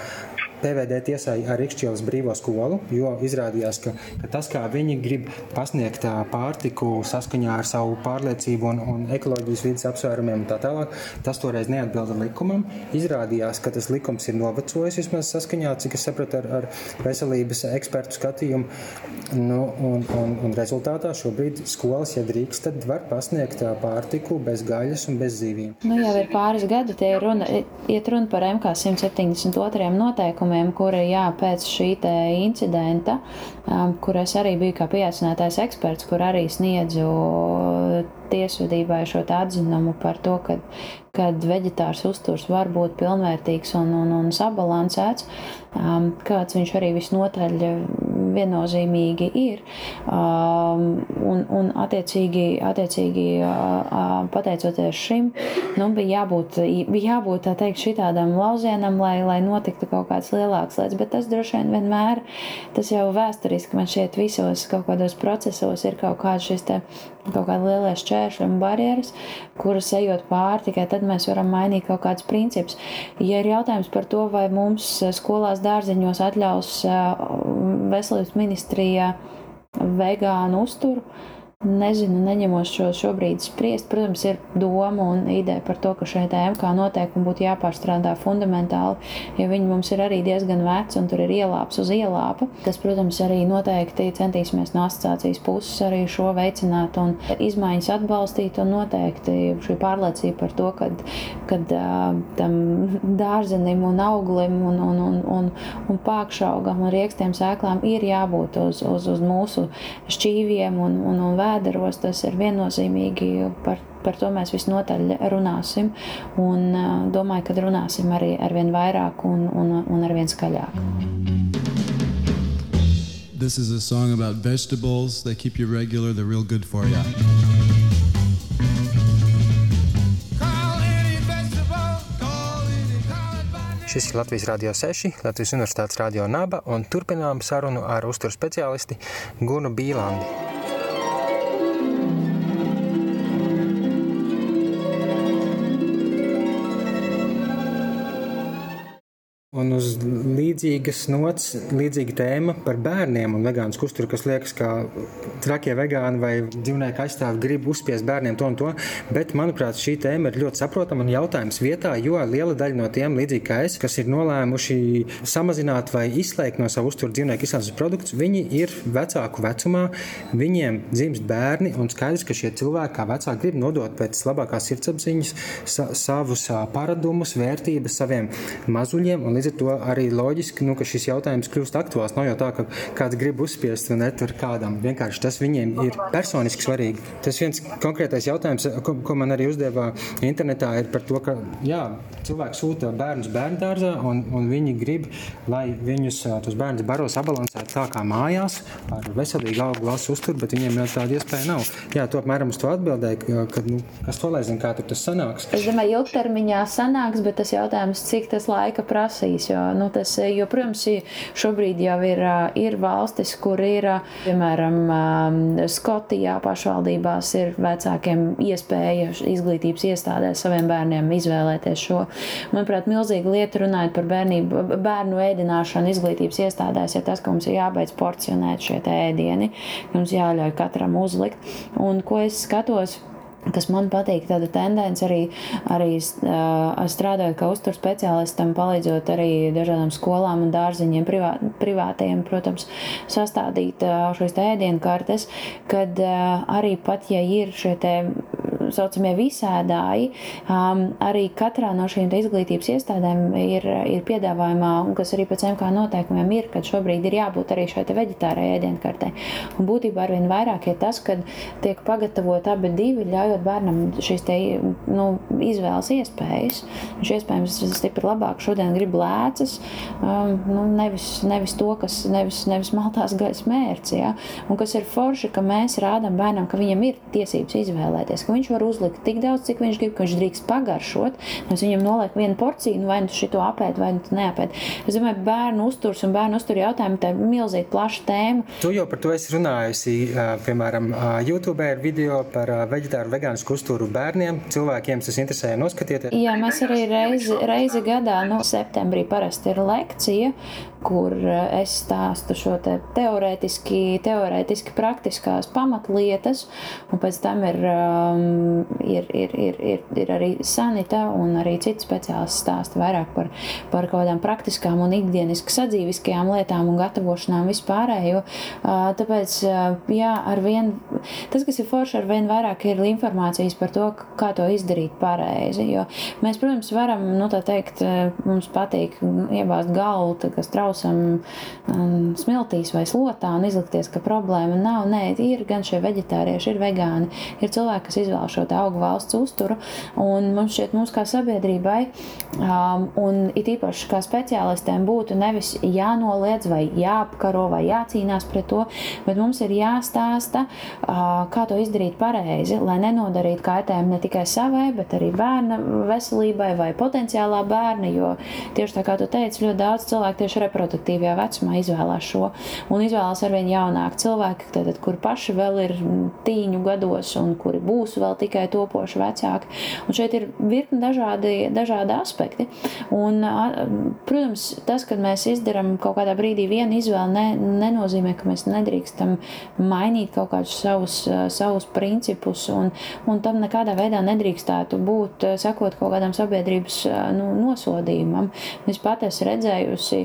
Speaker 2: PVD tiesai ar Rīgšķielas brīvo skolu, jo izrādījās, ka, ka tas, kā viņi grib pasniegt pārtiku saskaņā ar savu pārliecību un, un ekoloģijas vidas apsvērumiem un tā tālāk, tas toreiz neatbilda likumam. Izrādījās, ka tas likums ir novecojis vismaz saskaņā, cik es sapratu, ar, ar veselības ekspertu skatījumu. Nu, un, un, un rezultātā šobrīd skolas, ja drīkst, tad var pasniegt pārtiku bez gaļas un bez zīvīm.
Speaker 3: Nu, jau ir pāris gadi, tie ir runa, iet runa par MK 172 noteikumiem uzņēmumiem, kuri jā, pēc šī incidenta, um, kur es arī biju kā pieaicinātais eksperts, kur arī sniedzu tiesvedībai šo atzinumu par to, ka, kad veģetārs uzturs var būt pilnvērtīgs un, un, un sabalansēts, um, kāds viņš arī visnotaļ viennozīmīgi ir. Um, un, un attiecīgi, attiecīgi uh, pateicoties šim, nu, bija jābūt, bija jābūt tā teikt, šitādam lauzienam, lai, lai notiktu kaut kāds lielāks lietas, bet tas droši vien vienmēr, tas jau vēsturiski man šķiet visos kaut kādos procesos ir kaut kāds šis te kaut kādi lielie šķēršļi un barjeras, kuras ejot pāri, tikai tad mēs varam mainīt kaut kādus principus. Ja ir jautājums par to, vai mums skolās dārziņos atļaus veselības ministrijā vegānu uzturu, Nezinu, neņemos šo šobrīd spriest. Protams, ir doma un ideja par to, ka šeit MK noteikumi būtu jāpārstrādā fundamentāli, jo viņi mums ir arī diezgan veci un tur ir ielāps uz ielāpa. Tas, protams, arī noteikti centīsimies no asociācijas puses arī šo veicināt un izmaiņas atbalstīt un noteikti šī pārliecība par to, ka kad, uh, tam dārzenim un auglim un, un, un, un, un pākšaugam un riekstiem sēklām ir jābūt uz, uz, uz mūsu šķīviem un, un, un vēl vēderos, tas ir viennozīmīgi par, par to mēs visnotaļ runāsim. Un domāju, ka runāsim arī ar vien vairāk un, un, un ar vien skaļāk. This is a song about vegetables. They keep you regular, they're real good for you.
Speaker 2: Šis ir Latvijas Rādio 6, Latvijas Universitātes Rādio Naba un turpinām sarunu ar uzturu speciālisti Gunu Bīlandi. Un uz līdzīgas nots, līdzīga tēma par bērniem un vegānu uzturu, kas liekas, ka trakie vegāni vai dzīvnieku aizstāvi grib uzspiest bērniem to un to. Bet, manuprāt, šī tēma ir ļoti saprotama un jautājums vietā, jo liela daļa no tiem, līdzīgi kā es, kas ir nolēmuši samazināt vai izslēgt no savu uzturu dzīvnieku izcelsmes produktus, viņi ir vecāku vecumā, viņiem dzimst bērni un skaidrs, ka šie cilvēki kā vecāki grib nodot pēc labākās sirdsapziņas sa savus paradumus, vērtības saviem mazuļiem. Līdz ar to arī loģiski, nu, ka šis jautājums kļūst aktuāls. Nav jau tā, ka kāds grib uzspiest un netur kādam. Vienkārši tas viņiem ir personiski svarīgi. Tas viens konkrētais jautājums, ko, ko man arī uzdevā internetā, ir par to, ka jā, cilvēki sūta bērnus bērnu dārzā un, un viņi grib, lai viņus tos bērnus baro sabalansēt tā kā mājās ar veselīgu augu valsts uzturu, bet viņiem jau tāda iespēja nav. Jā, to apmēram uz to atbildēja, ka, nu, kas to lai zina, kā tas sanāks.
Speaker 3: Es domāju, ilgtermiņā sanāks, bet tas jautājums, cik tas laika prasīs valstīs. Jo, nu, tas, jo, protams, šobrīd jau ir, ir valstis, kur ir, piemēram, Skotijā pašvaldībās ir vecākiem iespēja izglītības iestādēs saviem bērniem izvēlēties šo. Manuprāt, milzīga lieta runājot par bērnību, bērnu ēdināšanu izglītības iestādēs, ir tas, ka mums ir jābeidz porcionēt šie ēdieni, mums jāļauj katram uzlikt. Un ko es skatos? Kas man patīk, tāda tendence arī, arī strādājot kā uzturu speciālistam, palīdzot arī dažādām skolām un dārziņiem, privā, privātajiem, protams, sastādīt šīs ēdienu kartes, kad arī pat, ja ir šie te saucamie visādāji, um, arī katrā no šīm izglītības iestādēm ir, ir piedāvājumā, un kas arī pēc MK noteikumiem ir, kad šobrīd ir jābūt arī šai veģetārai ēdienkartei. Un būtībā arvien vairāk ir tas, kad tiek pagatavot abi divi, ļaujot bērnam šīs te, nu, izvēles iespējas. Viņš iespējams stipri labāk šodien grib lēcas, um, nu, nevis, nevis to, kas nevis, nevis maltās gaisa mērķis. Ja? Un kas ir forši, ka mēs rādām bērnam, ka viņam ir tiesības izvēlēties, ka viņš var uzlikt tik daudz, cik viņš grib, ka viņš drīkst pagaršot. Mēs viņam noliek vienu porciju, nu, vai nu šito apēd, vai nu neapēd. Es domāju, bērnu uzturs un bērnu uzturu jautājumi tā ir milzīgi plaša tēma.
Speaker 2: Tu jau par to esi runājusi, piemēram, YouTube ir video par veģetāru vegānisku uzturu bērniem, cilvēkiem, kas interesē, noskatieties.
Speaker 3: Jā, mēs arī reizi, reizi gadā, nu, septembrī parasti ir lekcija, kur eh, es stāstu šo te teorētiski, teorētiski praktiskās pamatlietas, un pēc tam ir, um, ir, ir, ir, ir, ir arī sanita un arī citi speciālisti stāsta vairāk par, par kaut kādām praktiskām un ikdieniski sadzīviskajām lietām un gatavošanām vispārējo. Tāpēc, jā, ar vien, tas, kas ir forši, ar vien vairāk ir informācijas par to, kā to izdarīt pareizi, jo mēs, protams, varam, nu tā teikt, uh, mums patīk iebāzt galvu, tā kā trausam um, smiltīs vai slotā un izlikties, ka problēma nav. Nē, ir gan šie veģetārieši, ir vegāni, ir cilvēki, kas izvēlas šo augu valsts uzturu. Mums šķiet, mums kā sabiedrībai, um, un it īpaši kā speciālistiem, būtu nevis jānoliedz vai jāapkaro vai jācīnās pret to, bet mums ir jāstāsta, uh, kā to izdarīt pareizi, lai nenodarītu kaitējumu ne tikai savai, bet arī bērna veselībai vai potenciālā bērna. Jo tieši tā kā tu teici, ļoti daudz cilvēku tieši reproducē reproduktīvajā vecumā izvēlās šo. Un izvēlās arvien jaunāk cilvēki, tātad, kuri paši vēl ir tīņu gados un kuri būs vēl tikai topoši vecāki. Un šeit ir virkni dažādi, dažādi aspekti. Un, protams, tas, kad mēs izdarām kaut kādā brīdī vienu izvēli, ne, nenozīmē, ka mēs nedrīkstam mainīt kaut kādus savus, savus principus, un, un tam nekādā veidā nedrīkstētu būt sekot kaut kādam sabiedrības nu, nosodījumam. Es pat esmu redzējusi,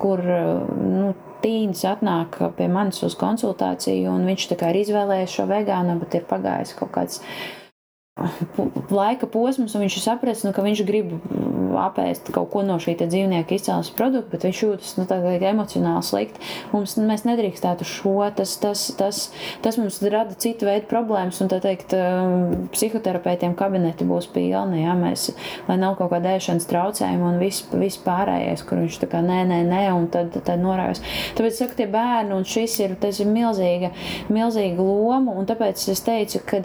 Speaker 3: kur nu, tīns atnāk pie manis uz konsultāciju, un viņš ir izvēlējies šo vegānu, bet ir pagājis kaut kāds laika posms, un viņš ir sapratis, nu, ka viņš grib apēst kaut ko no šī dzīvnieka izcelsmes produkta, bet viņš jūtas nu, emocionāli slikti. Mums, mēs nedrīkstētu šo, tas, tas, tas, tas mums rada citu veidu problēmas, un teikt, um, psihoterapeitiem kabineti būs pilni, ja mēs, lai nav kaut kāda ēšanas traucējuma un viss vis pārējais, kur viņš tā kā nē, nē, nē, un tad, tad norājas. Tāpēc, saku, tie bērni, un šis ir, tas ir milzīga, milzīga loma, un tāpēc es teicu, ka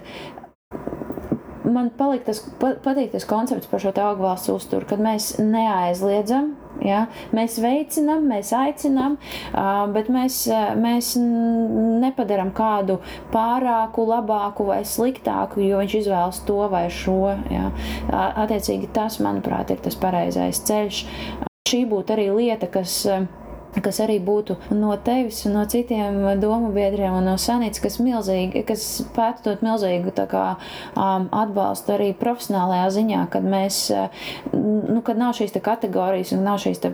Speaker 3: man palika tas, patīk tas koncepts par šo augu valsts uzturu, kad mēs neaizliedzam. Ja? Mēs veicinām, mēs aicinām, bet mēs, mēs nepadarām kādu pārāku, labāku vai sliktāku, jo viņš izvēlas to vai šo. Ja? Attiecīgi, tas, manuprāt, ir tas pareizais ceļš. Šī būtu arī lieta, kas kas arī būtu no tevis un no citiem domu biedriem un no sanītas, kas, milzīgi, kas spētu dot milzīgu kā, um, atbalstu arī profesionālajā ziņā, kad mēs, nu, kad nav šīs kategorijas un nav šīs te,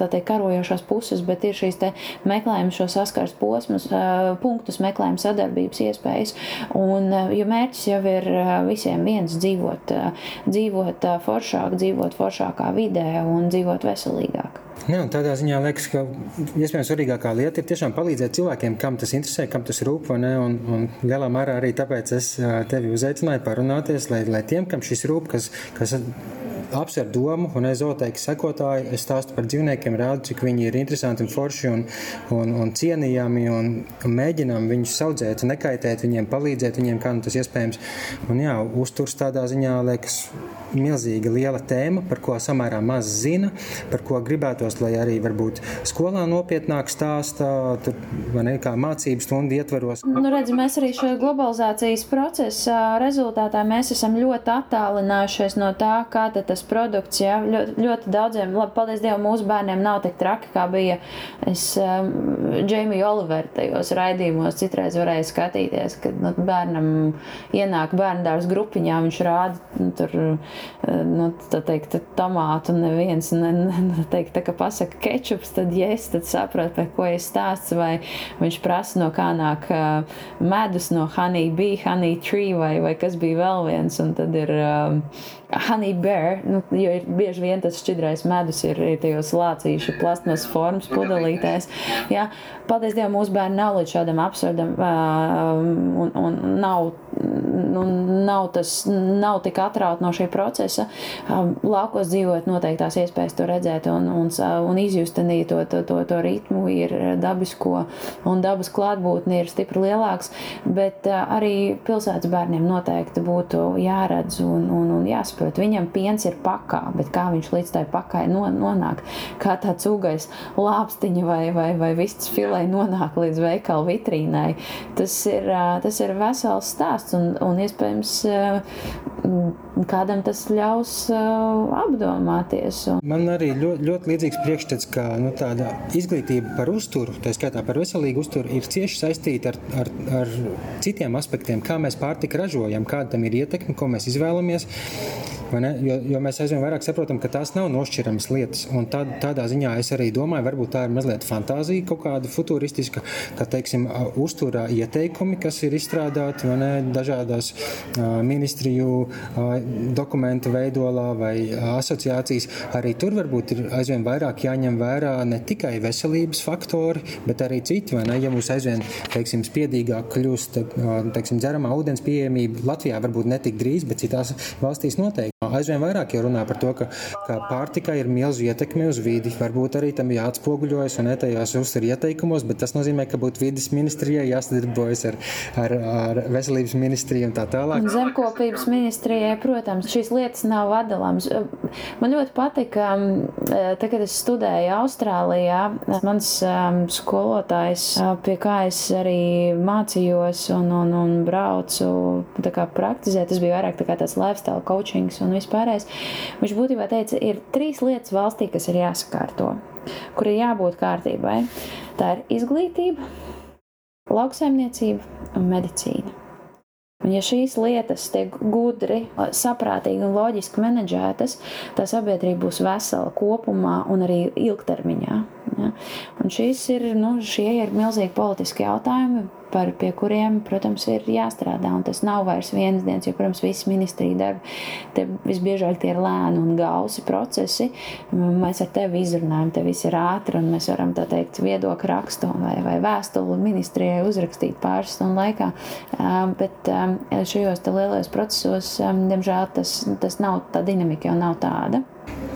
Speaker 3: tā teikt, karojošās puses, bet ir šīs te meklējums šo saskars posmus, uh, punktus meklējuma sadarbības iespējas. Un, uh, jo mērķis jau ir uh, visiem viens dzīvot, dzīvot foršāk, dzīvot foršākā vidē un dzīvot veselīgāk.
Speaker 2: Jā, tādā ziņā liekas, ka iespējams svarīgākā lieta ir tiešām palīdzēt cilvēkiem, kam tas interesē, kam tas rūp. Un, un lielā mērā arī tāpēc es tevi uzaicināju parunāties, lai, lai tiem, kam šis rūp, kas, kas apsver domu, un es zooteiku sekotāju, es stāstu par dzīvniekiem, rādu, cik viņi ir interesanti un forši un, un, un cienījami, un, mēģinām viņus audzēt, nekaitēt viņiem, palīdzēt viņiem, kā nu tas iespējams. Un jā, uzturs tādā ziņā liekas milzīga liela tēma, par ko samērā maz zina, par ko gribētos, lai arī varbūt skolā nopietnāk stāstā, tur, ne, kā mācības stundu ietveros.
Speaker 3: Nu, redz, mēs arī šo globalizācijas procesa rezultātā mēs esam ļoti attālinājušies no tā, kā tas produkts. Ja? Ļoti, ļoti daudziem, labi, paldies Dievam, mūsu bērniem nav tik traki, kā bija. Es um, Džeimiju Oliveru tajos raidījumos citreiz varēju skatīties, kad nu, bērnam ienāk bērndārs grupiņā, viņš rāda nu, tur, uh, nu, tā teikt, tomātu neviens, ne, ne, teikt, tā kā pasaka kečups, tad yes, tad saprot, par ko es stāstu, vai viņš prasa, no kā nāk medus, no honey bee, honey tree, vai, vai kas bija vēl viens, un tad ir um, honey bear, nu, jo ir bieži vien tas šķidrais medus ir, ir tajos lācīšu plasmas formas pudelītēs. Jā, paldies Dievam, mūsu bērni nav līdz šādam absurdam un, un nav, nu, nav, tas, nav tik atrauti no šī procesa. Laukos dzīvot noteiktās iespējas to redzēt un, un, un izjust to, to, to, to ritmu ir dabisko un dabas klātbūtni ir stipri lielāks, bet arī pilsētas bērniem noteikti būtu jāredz un, un, un jāsaprot, viņam piens ir pakā, bet kā viņš līdz tai pakai nonāk, kā tāds ūgais lāpstiņa vai, vai, vai vistas filē nonāk līdz veikalu vitrīnai, tas ir, tas ir vesels stāsts un, un iespējams kādam tas ļaus apdomāties.
Speaker 2: Man arī ļoti, ļoti līdzīgs priekšstats, ka nu, izglītība par uzturu, tā skaitā par veselīgu uzturu, ir cieši saistīta ar, ar, ar citiem aspektiem, kā mēs pārtika ražojam, kāda tam ir ietekme, ko mēs izvēlamies. Jo, jo mēs aizvien vairāk saprotam, ka tās nav nošķiramas lietas. Tā, tādā ziņā es arī domāju, varbūt tā ir mazliet fantāzija, kaut kāda futūristiska, ka, teiksim, uzturā ieteikumi, kas ir izstrādāti ne, dažādās uh, ministriju uh, dokumentu veidolā vai asociācijas. Arī tur varbūt ir aizvien vairāk jāņem vērā ne tikai veselības faktori, bet arī citi. Ja mums aizvien teiksim, spiedīgāk kļūst teiksim, dzeramā ūdens pieejamība, Latvijā varbūt ne tik drīz, bet citās valstīs noteikti. Aizvien vairāk jau runā par to, ka, ka pārtika ir milzu ietekme uz vidi. Varbūt arī tam jāatspoguļojas un etajās uztur ieteikumos, bet tas nozīmē, ka būtu vidas ministrijai jāsadarbojas ar, ar, ar veselības ministriju un tā tālāk.
Speaker 3: Un zemkopības ministrijai, protams, šīs lietas nav atdalāmas. Man ļoti patika, tad, kad es studēju Austrālijā, mans um, skolotājs, pie kā es arī mācījos un, un, un braucu praktizēt, tas bija vairāk tā tāds lifestyle coachings un vispārējais. Viņš būtībā teica, ir trīs lietas valstī, kas ir jāsakārto, kur ir jābūt kārtībai. Tā ir izglītība, lauksaimniecība un medicīna. Un ja šīs lietas tiek gudri, saprātīgi un loģiski menedžētas, tā sabiedrība būs vesela kopumā un arī ilgtermiņā. Ja? Un šīs ir, nu, šie ir milzīgi politiski jautājumi, par, pie kuriem, protams, ir jāstrādā. Un tas nav vairs vienas dienas, jo, protams, visas ministrija darbi, te visbiežāk tie ir lēni un gausi procesi. Mēs ar tevi izrunājam, te viss ir ātri, un mēs varam, tā teikt, viedokļu rakstu vai, vai vēstuli ministrijai uzrakstīt pāris stundu laikā. Bet šajos lielajos procesos, diemžēl, tas, tas nav, tā dinamika jau nav tāda.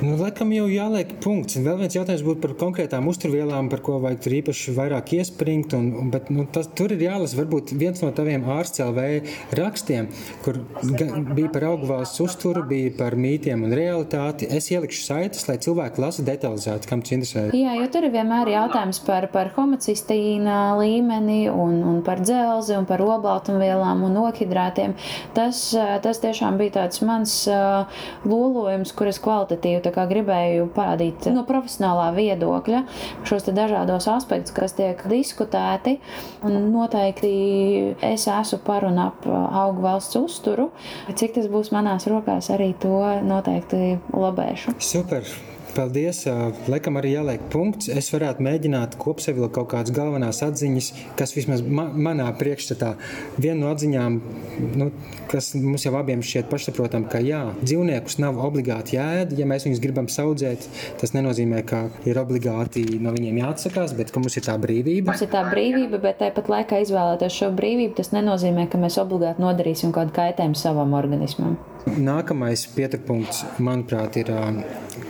Speaker 2: Nu, laikam jau jāliek punkts. Vēl viens jautājums būtu par konkrētām uzturvielām, par ko vajag tur īpaši vairāk iespringt. Un, bet, nu, tas, tur ir jālasa varbūt viens no taviem ārsts LV rakstiem, kur bija par augu valsts uzturu, bija par mītiem un realitāti. Es ielikšu saites, lai cilvēki lasa detalizēti, kam tas interesē.
Speaker 3: Jā, jo tur ir vienmēr jautājums par, par homocistīna līmeni un, un par dzelzi un par obaltumvielām un nohidrātiem. Tas, tas tiešām bija tāds mans uh, lolojums, kur es kvalitatīvi gribēju parādīt no profesionālā viedokļa šos dažādos aspektus, kas tiek diskutēti. Noteikti es esmu par un ap augu valsts uzturu. Cik tas būs manās rokās, arī to noteikti labēšu.
Speaker 2: Super! Paldies! Laikam arī jāliek punkts. Es varētu mēģināt kopsavilkt kaut kādas galvenās atziņas, kas vismaz ma manā priekšstatā viena no atziņām, nu, kas mums jau abiem šķiet pašsaprotama, ka jā, dzīvniekus nav obligāti jāēd. Ja mēs viņus gribam audzēt, tas nenozīmē, ka ir obligāti no viņiem jāatsakās, bet ka mums ir tā brīvība.
Speaker 3: Mums ir tā brīvība, bet tāpat laikā izvēlēties šo brīvību, tas nenozīmē, ka mēs obligāti nodarīsim kādu kaitējumu savam organismam.
Speaker 2: Nākamais pieturpunkts, manuprāt, ir,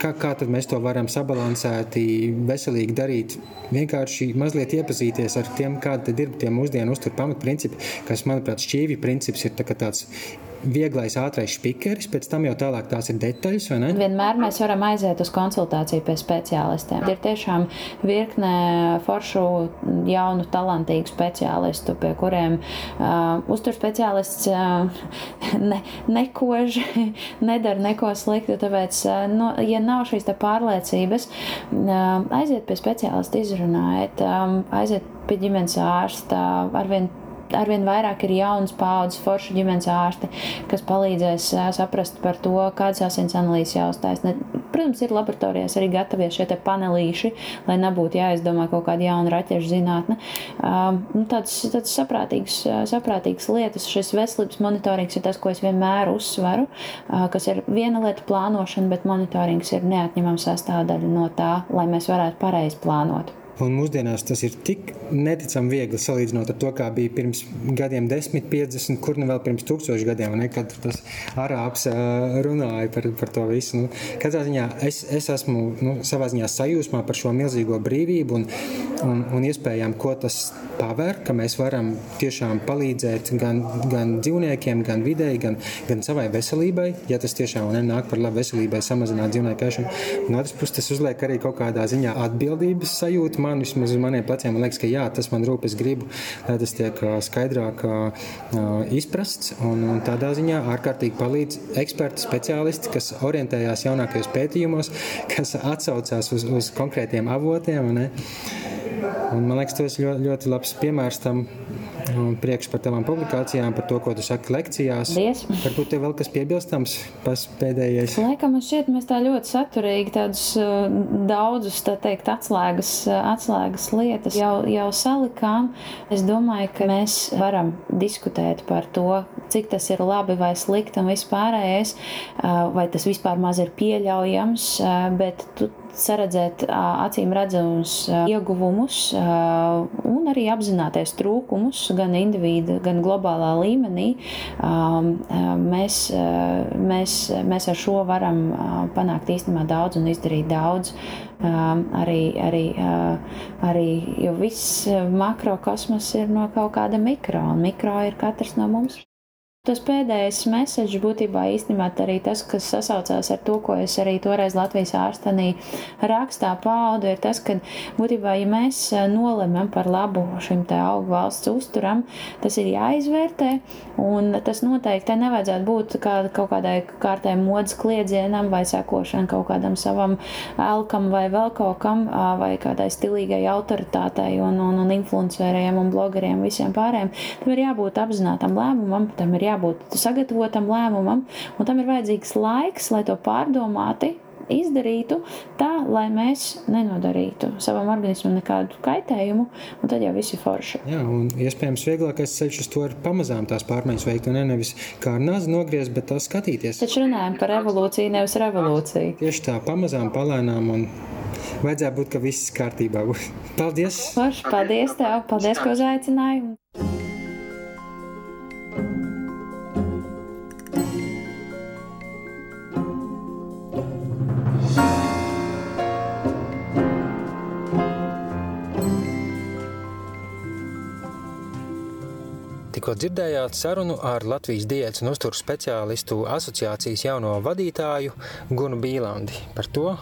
Speaker 2: kā, kā mēs to varam sabalansēti, veselīgi darīt. Vienkārši mazliet iepazīties ar tiem, kādi ir tie mūsdienu uzturu pamatprincipi, kas, manuprāt, šķīvi princips ir tā tāds vieglais, ātrais spīkeris, pēc tam jau tālāk tās ir detaļas.
Speaker 3: Vienmēr mēs varam aiziet uz konsultāciju pie speciālistiem. Ir tiešām virkne foršu, jaunu, talantīgu speciālistu, pie kuriem uh, uzturspeciālists uh, [LAUGHS] ne, nekož, [LAUGHS] nedara neko sliktu. Tāpēc, uh, no, ja nav šīs pārliecības, uh, aiziet pie speciālista, izrunājiet, um, aiziet pie ģimenes ārsta, arvien arvien vairāk ir jaunas paudzes foršu ģimenes ārsti, kas palīdzēs saprast par to, kādas asins analīzes jāuzstājas. Protams, ir laboratorijās arī gatavie šie panelīši, lai nebūtu jāizdomā kaut kāda jauna raķešu zinātne. Nu, tāds, tāds saprātīgs, saprātīgs lietas, šis veselības monitorings ir tas, ko es vienmēr uzsveru, kas ir viena lieta plānošana, bet monitorings ir neatņemama sastāvdaļa no tā, lai mēs varētu pareizi plānot.
Speaker 2: Un mūsdienās tas ir tik neticami viegli salīdzinot ar to, kā bija pirms gadiem, 10, 50, kur nu vēl pirms tūkstošiem gadiem, ne, kad tas arābs runāja par, par to visu. Nu, katrā ziņā es, es esmu nu, savā ziņā sajūsmā par šo milzīgo brīvību un, un, un iespējām, ko tas paver, ka mēs varam tiešām palīdzēt gan, gan dzīvniekiem, gan videi, gan, gan savai veselībai, ja tas tiešām nenāk par labu veselībai, samazināt dzīvnieku ēšanu. No otras puses, tas uzliek arī kaut kādā ziņā atbildības sajūtu man, vismaz uz maniem pleciem, man liekas, ka jā, tas man rūp, es gribu, lai tas tiek skaidrāk izprasts. Un, un tādā ziņā ārkārtīgi palīdz eksperti, speciālisti, kas orientējās jaunākajos pētījumos, [LAUGHS] kas atsaucās uz, uz konkrētiem avotiem. Ne? Un, man liekas, tas ir ļoti, ļoti labs piemērs tam, priekš par tavām publikācijām, par to, ko tu saki lekcijās.
Speaker 3: Paldies.
Speaker 2: Varbūt tev vēl kas piebilstams, pas pēdējais.
Speaker 3: Laikam man šķiet, mēs tā ļoti saturīgi tādus daudzus, tā teikt, atslēgas, atslēgas lietas jau, jau salikām. Es domāju, ka mēs varam diskutēt par to, cik tas ir labi vai slikti un vispārējais, vai tas vispār maz ir pieļaujams, bet tu saredzēt acīm redzamus ieguvumus un arī apzināties trūkumus gan individu, gan globālā līmenī. Mēs, mēs, mēs ar šo varam panākt īstenībā daudz un izdarīt daudz. Arī, arī, arī jo viss makrokosmos ir no kaut kāda mikro, un mikro ir katrs no mums. Tas pēdējais mēsīčs būtībā īstenībā arī tas, kas sasaucās ar to, ko es arī toreiz Latvijas ārstenī rakstā paudu, ir tas, ka būtībā, ja mēs nolemam par labu šim te augu valsts uzturam, tas ir jāizvērtē, un tas noteikti nevajadzētu būt kā, kaut kādai kārtai modas kliedzienam vai sekošana kaut kādam savam elkam vai vēl kaut kam, vai kādai stilīgai autoritātei un, un, un influenceriem un blogeriem visiem pārējiem. Tam ir jābūt apzinātam lēmumam, tam ir jābūt jābūt sagatavotam lēmumam, un tam ir vajadzīgs laiks, lai to pārdomāti izdarītu tā, lai mēs nenodarītu savam organismam nekādu kaitējumu, un tad jau viss ir forši.
Speaker 2: Jā, un iespējams vieglākais ceļš uz to ir pamazām tās pārmaiņas veikt, un ne nevis kā ar nazi nogriezt, bet tā skatīties.
Speaker 3: Taču runājam par evolūciju, nevis revolūciju.
Speaker 2: Tieši tā, pamazām, palēnām, un vajadzētu būt, ka viss kārtībā būs. Paldies!
Speaker 3: Forši, paldies tev! Paldies, ka uzaicināji!
Speaker 2: Tikko dzirdējāt sarunu ar Latvijas diētas un uzturu speciālistu asociācijas jauno vadītāju Gunu Bīlandi par to,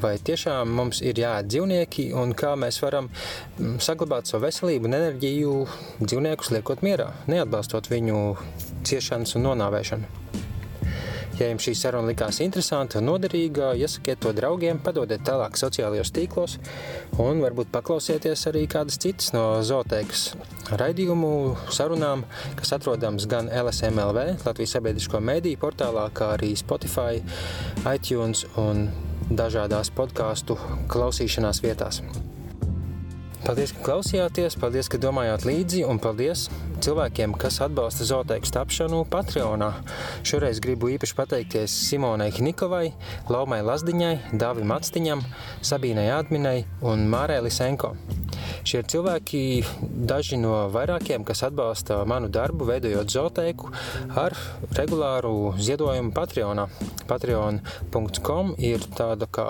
Speaker 2: vai tiešām mums ir jāēd dzīvnieki un kā mēs varam mm, saglabāt savu veselību un enerģiju dzīvniekus liekot mierā, neatbalstot viņu ciešanas un nonāvēšanu. Ja jums šī saruna likās interesanta un noderīga, iesakiet to draugiem, padodiet tālāk sociālajos tīklos un varbūt paklausieties arī kādas citas no zooteikas raidījumu sarunām, kas atrodams gan LSMLV, Latvijas sabiedrisko mediju portālā, kā arī Spotify, iTunes un dažādās podkāstu klausīšanās vietās. Paldies, ka klausījāties, paldies, ka domājāt līdzi, un paldies cilvēkiem, kas atbalsta zooteiku tapšanu Patreonā. Šoreiz gribu īpaši pateikties Simonai Hnikovai, Laumai Lazdiņai, Dāvim Atstiņam, Sabīnai Ādminai un Mārai Lisenko. Šie cilvēki, daži no vairākiem, kas atbalsta manu darbu, veidojot zooteiku ar regulāru ziedojumu Patreonā. Patreon.com ir tāda kā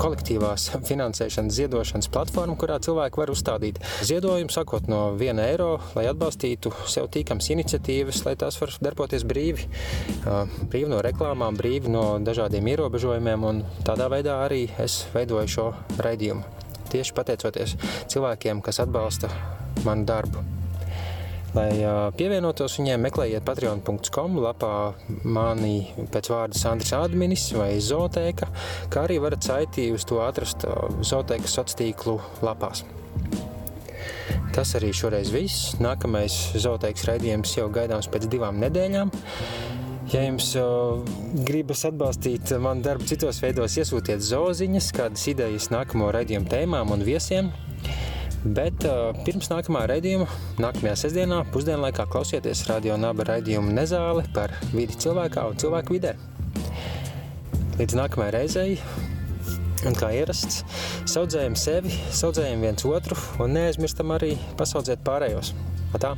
Speaker 2: kolektīvās [LAUGHS] finansēšanas ziedošanas platforma, kurā cilvēki var uzstādīt ziedojumu, sakot no viena eiro, lai atbalstītu sev tīkams iniciatīvas, lai tās var darboties brīvi, brīvi no reklāmām, brīvi no dažādiem ierobežojumiem, tādā veidā arī es veidoju šo raidījumu. Tieši pateicoties cilvēkiem, kas atbalsta manu darbu. Lai pievienotos viņiem, meklējiet patreon.com lapā mani pēc vārda Sandrs Adminis vai Zotēka, kā arī varat saitī uz to atrast Zotēkas sociālo tīklu lapās. Tas arī šoreiz viss. Nākamais zooteiks raidījums jau gaidāms pēc divām nedēļām. Ja jums gribas atbalstīt manu darbu citos veidos, iesūtiet zoziņas, kādas idejas nākamo raidījumu tēmām un viesiem. Bet uh, pirms nākamā raidījuma, nākamajā sestdienā, pusdienlaikā klausieties radio naba raidījumu Nezāle par vidi cilvēkā un cilvēku vidē. Līdz nākamajai reizei, un kā ierasts, saudzējam sevi, saudzējam viens otru un neaizmirstam arī pasaudzēt pārējos. Atā!